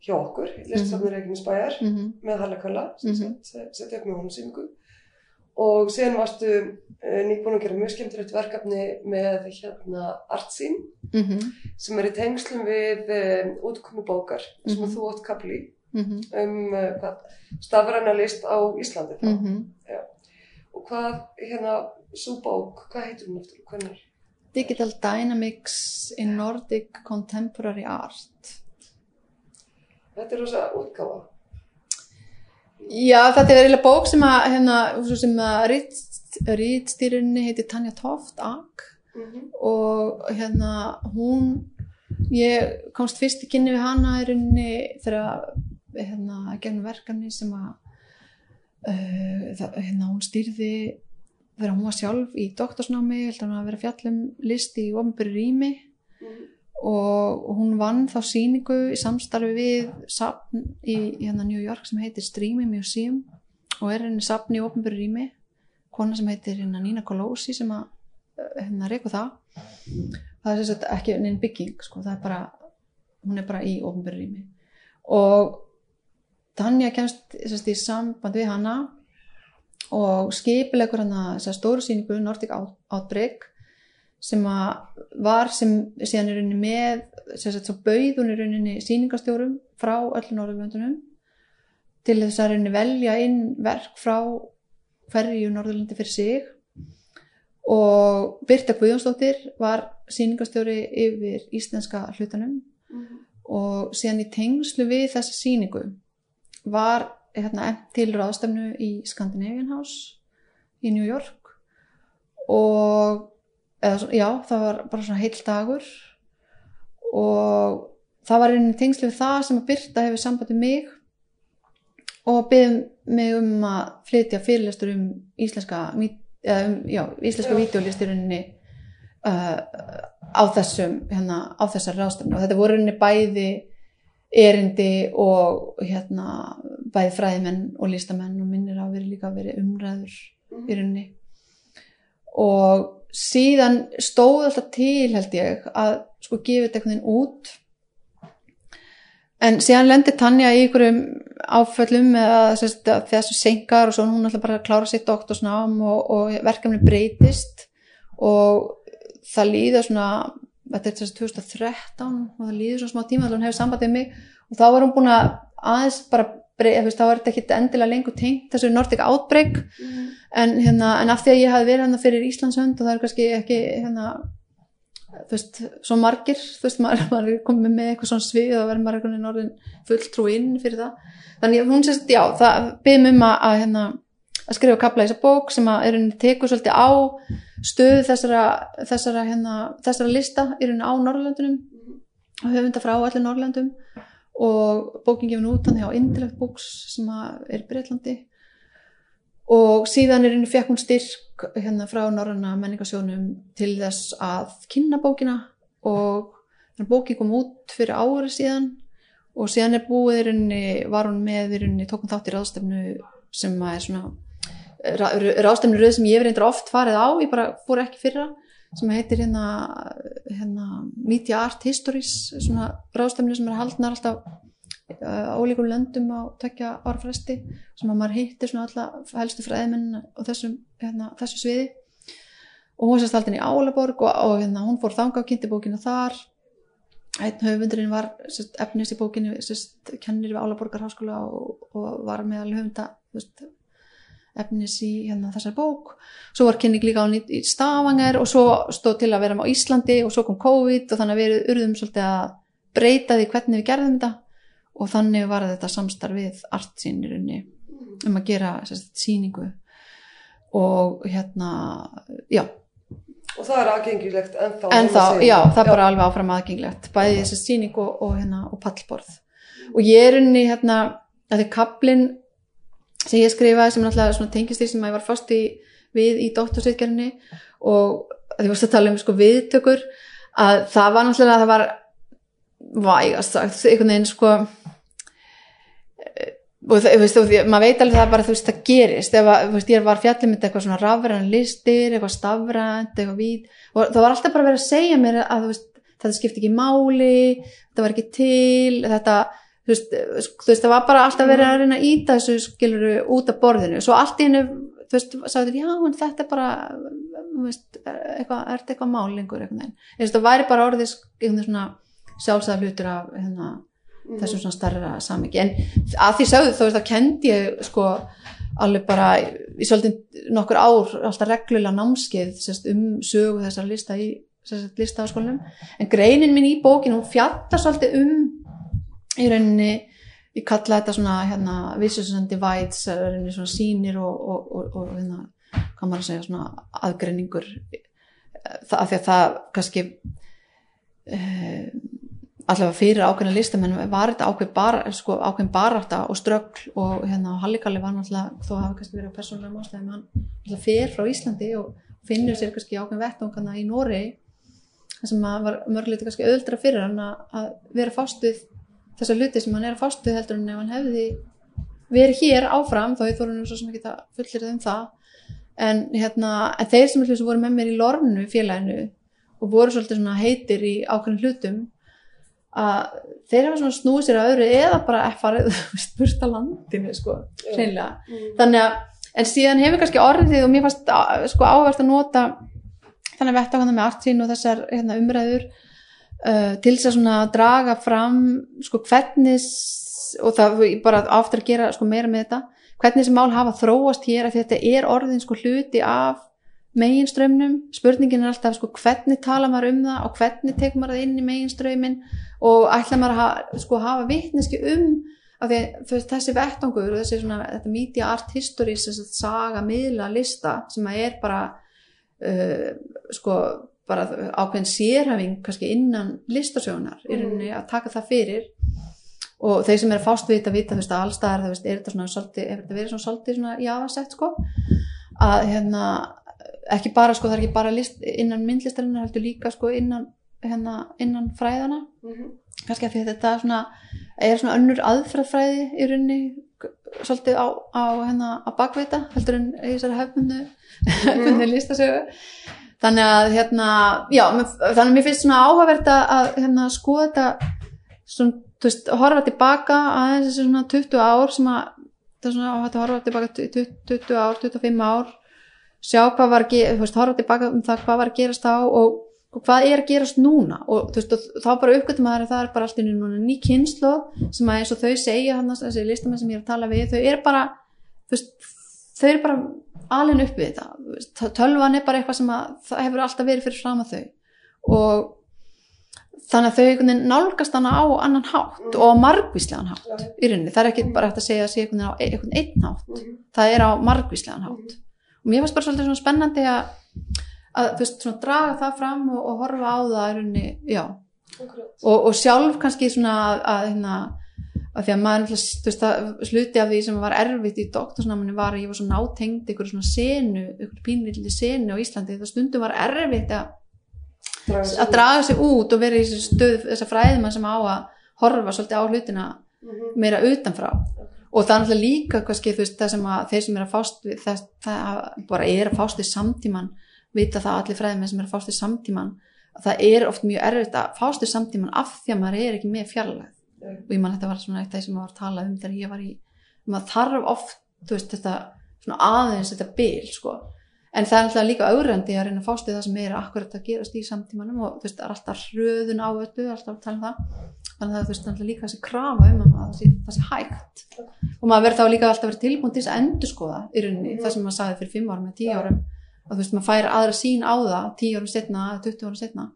hjá okkur, Liststofnir Reykjanesbæjar, mm -hmm. með Halla Kalla, Mhm. sagt, se- setja upp með honum sýningu. Og síðan varstu uh, nýbúin að gera mjög skemmtilegt verkefni með hérna Artsýn, Mm -hmm. sem er í tengslum við um, útkomu bókar, sem Mhm. þú átt kapli Mm -hmm. um uh, hvað, stafræna list á Íslandi þá. Mhm. Og hvað, hérna, svo bók, hvað heitir hún eftir? Hvernig? Digital Dynamics in Nordic Contemporary Art Þetta er rosa útgáfa. Já, þetta er eiginlega bók sem að hérna, sem að rítstýrunni heitir Tanja Toft Ak. Mm og hérna hún ég komst fyrst í kynni við hana í rauninni þegar hérna gegnum verkefni sem að uh, það, hérna hún stýrði þegar hún var sjálf í doktorsnámi heldur hún að vera fjallum list í ofnbyrju rými. -hmm. Og hún vann þá síningu í samstarfi við safn í, í hérna New York sem heitir Streamy Museum og er henni safn í ofnbyrju rými. Kona sem heitir hérna Nina Colosi sem að eh, hérna reyku það. Það er sagt ekki neinn bygging sko, það er bara, hún er bara í ofnbyrju rými. Og Tanja kemst sagt, í samband við hana og skipilegur hana þessa stóru síningu Nordic Out- Outbreak sem að var sem síðan í rauninni með sem sagt svo bauð hún í rauninni sýningastjórum frá öllum Norðurlöndunum til þess að rauninni velja inn verk frá hverju Norðurlöndi fyrir sig. Og Birta Guðjónsdóttir var sýningastjóri yfir íslenska hlutanum. Mhm. og síðan í tengslu við þessa sýningu var hérna til ráðstefnu í Scandinavian House í New York. Og eða, já, það var bara svona heil dagur og það var einnig tengslu við það sem að Birta hefur sambandi mig og byggðum mig um að flytja fyrirlestur um íslenska um, já, íslenska Já. vídeolisturinni uh, á þessum hérna, á þessar ráðstefnu og þetta voru henni bæði erindi og hérna bæði fræðimenn og listamenn og minnir að veri líka verið umræður Mhm. í rauninni og síðan stóð alltaf til held ég að sko gefið þetta einhvern veginn út. En síðan lendir Tanja í einhverjum áföllum eða þessu senkar og svo hún ætla bara klára sitt doktorsnám og, og verkefni breytist. Og það líður svona þetta er þess að 2013 og það líður svona smá tíma að hún hefur sambandið mig. Og þá var hún búin að aðeins bara breyta, þá var þetta ekki endilega lengur tengt þessu Nordic Outbreak. Mhm. en, hérna, en af því að ég hafi verið hérna fyrir Íslandshönd og það er kannski ekki hérna, þú veist, svo margir þú veist, maður, maður er komið með eitthvað svona svið og verður maður einhvern veginn orðin fulltrú inn fyrir það, þannig að hún sérst, já það byrðum um að, að, hérna, að skrifa kapla í þessa bók sem að er henni tekur svolítið á stöðu þessara þessara, hérna, þessara lista í rauninni á Norrlöndunum og höfunda frá allir Norrlöndum og bókin gefin út þannig á Intellect Books sem er Breitlandi og síðan er henni fekk hún styrk hérna frá Norræna menningasjónum til þess að kynna bókina. Og bókin kom út fyrir ári síðan. Og síðan er búið rauninni, var hún með í rauninni, tókum þátt í ráðstefnu sem er svona ráðstefnu rauð sem ég hef reyndar oft farið á, ég bara fór ekki fyrra sem heitir hérna, hérna Media Art Histories svona ráðstefnu sem er haldnar alltaf uh, ólíkum löndum á tökja ára fresti sem að maður hittir svona alla helstu fræðmenn og þessum, hérna, þessu sviði. Og hún sérst aldrei í Álaborg og, og hérna, hún fór þanga á kynnti bókinu þar. Einn höfundurinn var sérst, efnis í bókinu sérst, kennir við Álaborgar háskóla og, og var meðal höfunda efnis í hérna, þessar bók. Svo var kynning líka á hann í, Stavanger og svo stóð til að vera á Íslandi og svo kom COVID og þannig að við urðum svolítið að breyta því hvernig við gerðum þetta. Og þannig var þetta samstarf við artsýnirunni um að gera sérst, síningu og hérna já, Og það er aðgengilegt ennþá. en þá, heima já, það er bara alveg áfram aðgengilegt. Bæði þessi síning og, og, hérna, og pallborð. Og ég er unni hérna, að því kaplinn sem ég skrifaði sem náttúrulega tengist því sem ég var fast í við í dóttursveitgerðinni og því varst að tala um sko viðtökur að það var náttúrulega það var vægast sagt, einhvern veginn sko eh, og það, veist, maður veit alveg það bara þú veist það gerist. Ef að, þú veist, ég var fjallið með eitthvað svona rafræn listir, eitthvað stafrænt eitthvað vít og það var alltaf bara verið að segja mér að þú veist, þetta skipti ekki máli þetta var ekki til þetta, þú veist, þú veist það var bara alltaf verið að reyna að íta þessu skiluru út af borðinu, svo allt í hennu þú veist, sagði þér, já, en þetta er bara þú veist, eitthvað, er þetta eitthvað mál lengur eitthvað, en þetta væri bara einhvern veginn svona sjálfsæða hlutur af hérna, Mhm. þessum svona starra samingi en að því sögðu þá veist að kendi ég sko alveg bara í svolítið nokkur ár alltaf reglulega námskeið sérst, um sögu þessar lista í sérst, lista á skólanum en greinin minn í bókinu hún fjallar svolítið um í rauninni ég kalla þetta svona hérna visus and divides svona sýnir og, og, og, og hérna, hvað maður að segja svona aðgreiningur. Það, af því að það kannski uh, allavega fyrir ákveðna listamenn var þetta ákveð bara, sko, ákveðin barátta og ströggl og hérna Halligalli var náttúrulega þó hafa kannski verið persónulega mástæðum hann náttúrulega fer frá Íslandi og finnur sér kannski ákveðin vettungana í Nóri sem var mörguleiti kannski öðuldra fyrir hann að vera fást við þessa hluti sem hann er að fást við heldur en ef hann hefði verið hér áfram þá ég þóru nú svo sem ekki að fullir um það en hérna en þeir sem, sem voru með mér í Lornu félaginu og voru svolítið svona heitir í ákveðin hlutum að þeir hafa svona snúið sér að öðru eða bara farið spurta landinu sko, Já. hreinlega Mhm. þannig að, en síðan hefur kannski orðið og mér fannst sko áverst að nota þannig vett á hann með artsýn og þessar hérna, umræður uh, til þess að draga fram sko hvernig og það ég bara aftur að gera sko meira með þetta. Hvernig þessi mál hafa þróast hér að þetta er orðin sko hluti af meginströmmnum, spurningin er alltaf sko hvernig tala maður um það og hvernig tekur maður það inn í meginströmmin og ætla maður að sko, hafa vitneski um af því að þessi vettangur og þessi svona, þetta media art histories þessi saga, miðla, lista sem að er bara uh, sko, bara ákveðin sérhæfing kannski innan listasjónar í rauninni að taka það fyrir. Og þeir sem er að fást við þetta vita, að allstaðar, veist, er þetta svona svolítið, er þetta verið svona svolítið svona jáfasett, sko? Að hérna, ekki bara, sko, það er ekki bara list, innan myndlistarinnar heldur líka, sko, innan hérna, innan fræðana Mhm. kannski að því að þetta svona, er svona önnur aðfræðfræði í rauninni svolítið á, á, hérna, á bakveita heldur en í þessari hefmundu hefmundu listasögu þannig að hérna, já, þannig að mér finnst svona áhugavert að, hérna, skoða þetta svona, þú veist, horfa tilbaka aðeins þessi svona 20 ár sem að það er svona áhugavert að horfa tilbaka 20, 20 ár, 25 ár sjá hvað var þú veist, horfa tilbaka um það hvað var að gerast þá og, og hvað er að gerast núna. Og þú veist, og þá bara uppgötum að það er bara allt í núna ný kynslu sem að eins og þau segja hann þessi listamenn sem ég er að tala við, þau eru bara þú veist, þau eru bara alin upp við þetta, tölvan er bara eitthvað sem að það hefur alltaf verið fyrir fram að þau. Og þannig að þau nálgast hana á annan hátt og á margvíslegan hátt Já. í rauninni, það er ekki bara hægt að segja að sé einhvern veginn á einhvern einn hátt. Mhm. það er á margvíslegan hátt. Og mér fannst bara svolítið svona spennandi að, að þú veist, svona draga það fram og, og horfa á það í rauninni, já. Og, og sjálf kannski svona að, að hérna að því að maður þú veist sluti af því sem var erfitt í doktorsnáminni var að ég var svo nátengd ykkur svona senu ykkur pínlítið senu á Íslandi það stundum var erfitt að, að draga sig út og vera í þessu stöð þessa fræðimann sem á að horfa svolítið á hlutina Mhm. meira utanfrá og það er náttúrulega líka kannski, veist, það sem að þeir sem er að fást við það, það bara er að fást við samtíman vita það allir fræðimenn sem er að fást við samtíman að það er oft mjög erfitt að fást við samtíman af því að maður er ekki með fjarlæð. Og ég man þetta var svona eitt af því sem maður var að tala um þegar ég var í, maður þarf oft þú veist, þetta svona aðeins þetta bil, sko. En það er alltaf líka augrandi að reyna að fást við það sem er akkurat að gerast í samtímanum og þú veist, það er alltaf hröðun á öllu, alltaf að tala um það. Þannig að það þú veist, alltaf líka þessi krafa um að það sé, það sé hægt. Og maður verður þá líka alltaf verið tilbúin til þess að endurskoða í rauninni, það sem maður sagði fyrir 5 árum eða 10 árum, að þú veist, maður fær aðra sín á það 10 árum setna, 20 árum setna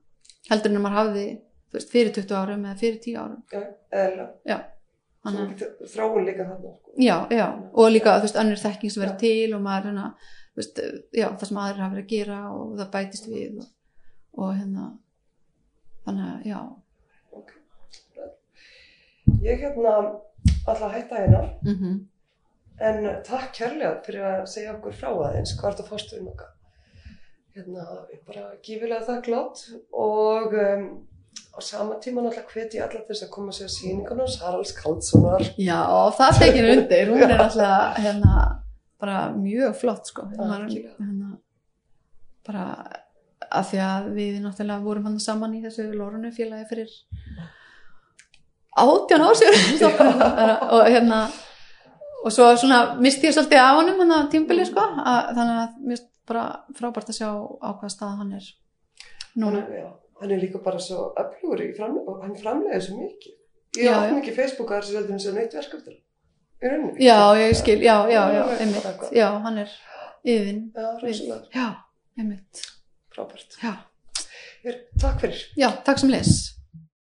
heldur en að maður hafði þú veist, fyrir 20 árum eða fyrir 10 árum Já, eðlilega. já, þannig þróun líka þarna. sko. já, já, og líka þú veist, önnur þekking sem verður til og maður þú veist, já, það sem aðrir hafa verið að gera og það bætist við og, og hérna þannig að, já Ok. Ég hérna að hætta hérna mm en takk kærlega fyrir að segja okkur frá aðeins hvað er þetta fórst um okkar. Hérna, ég er bara gífilega þakklátt og um, á sama tíma náttúrulega hveti ég alla til þess að koma að segja síningunars Haralds Kaldssonar. já, það tekir undir. Hún er alltaf, hérna bara mjög flott, sko. Algjörlega. hérna, bara að því að við náttúrulega vorum hann saman í þessu lórunu félagi fyrir átján ár sér og hérna og svo svona misti ég svolítið af honum hann að tímbili sko. Að, þannig að mér finnst bara frábært að sjá á hvað stað hann er Hann núna. Er, já, hann er líka bara svo öflugur fram, og hann framleiði svo mikið. Ég Já, opna já. ekki Facebook að þessu veldum sem neitt verkeftil. Í rauninni. já, ég skil, já, já, já, einmitt já, hann er yfin Já, rosalega já, einmitt frábært. já, takk fyrir. já takk sem les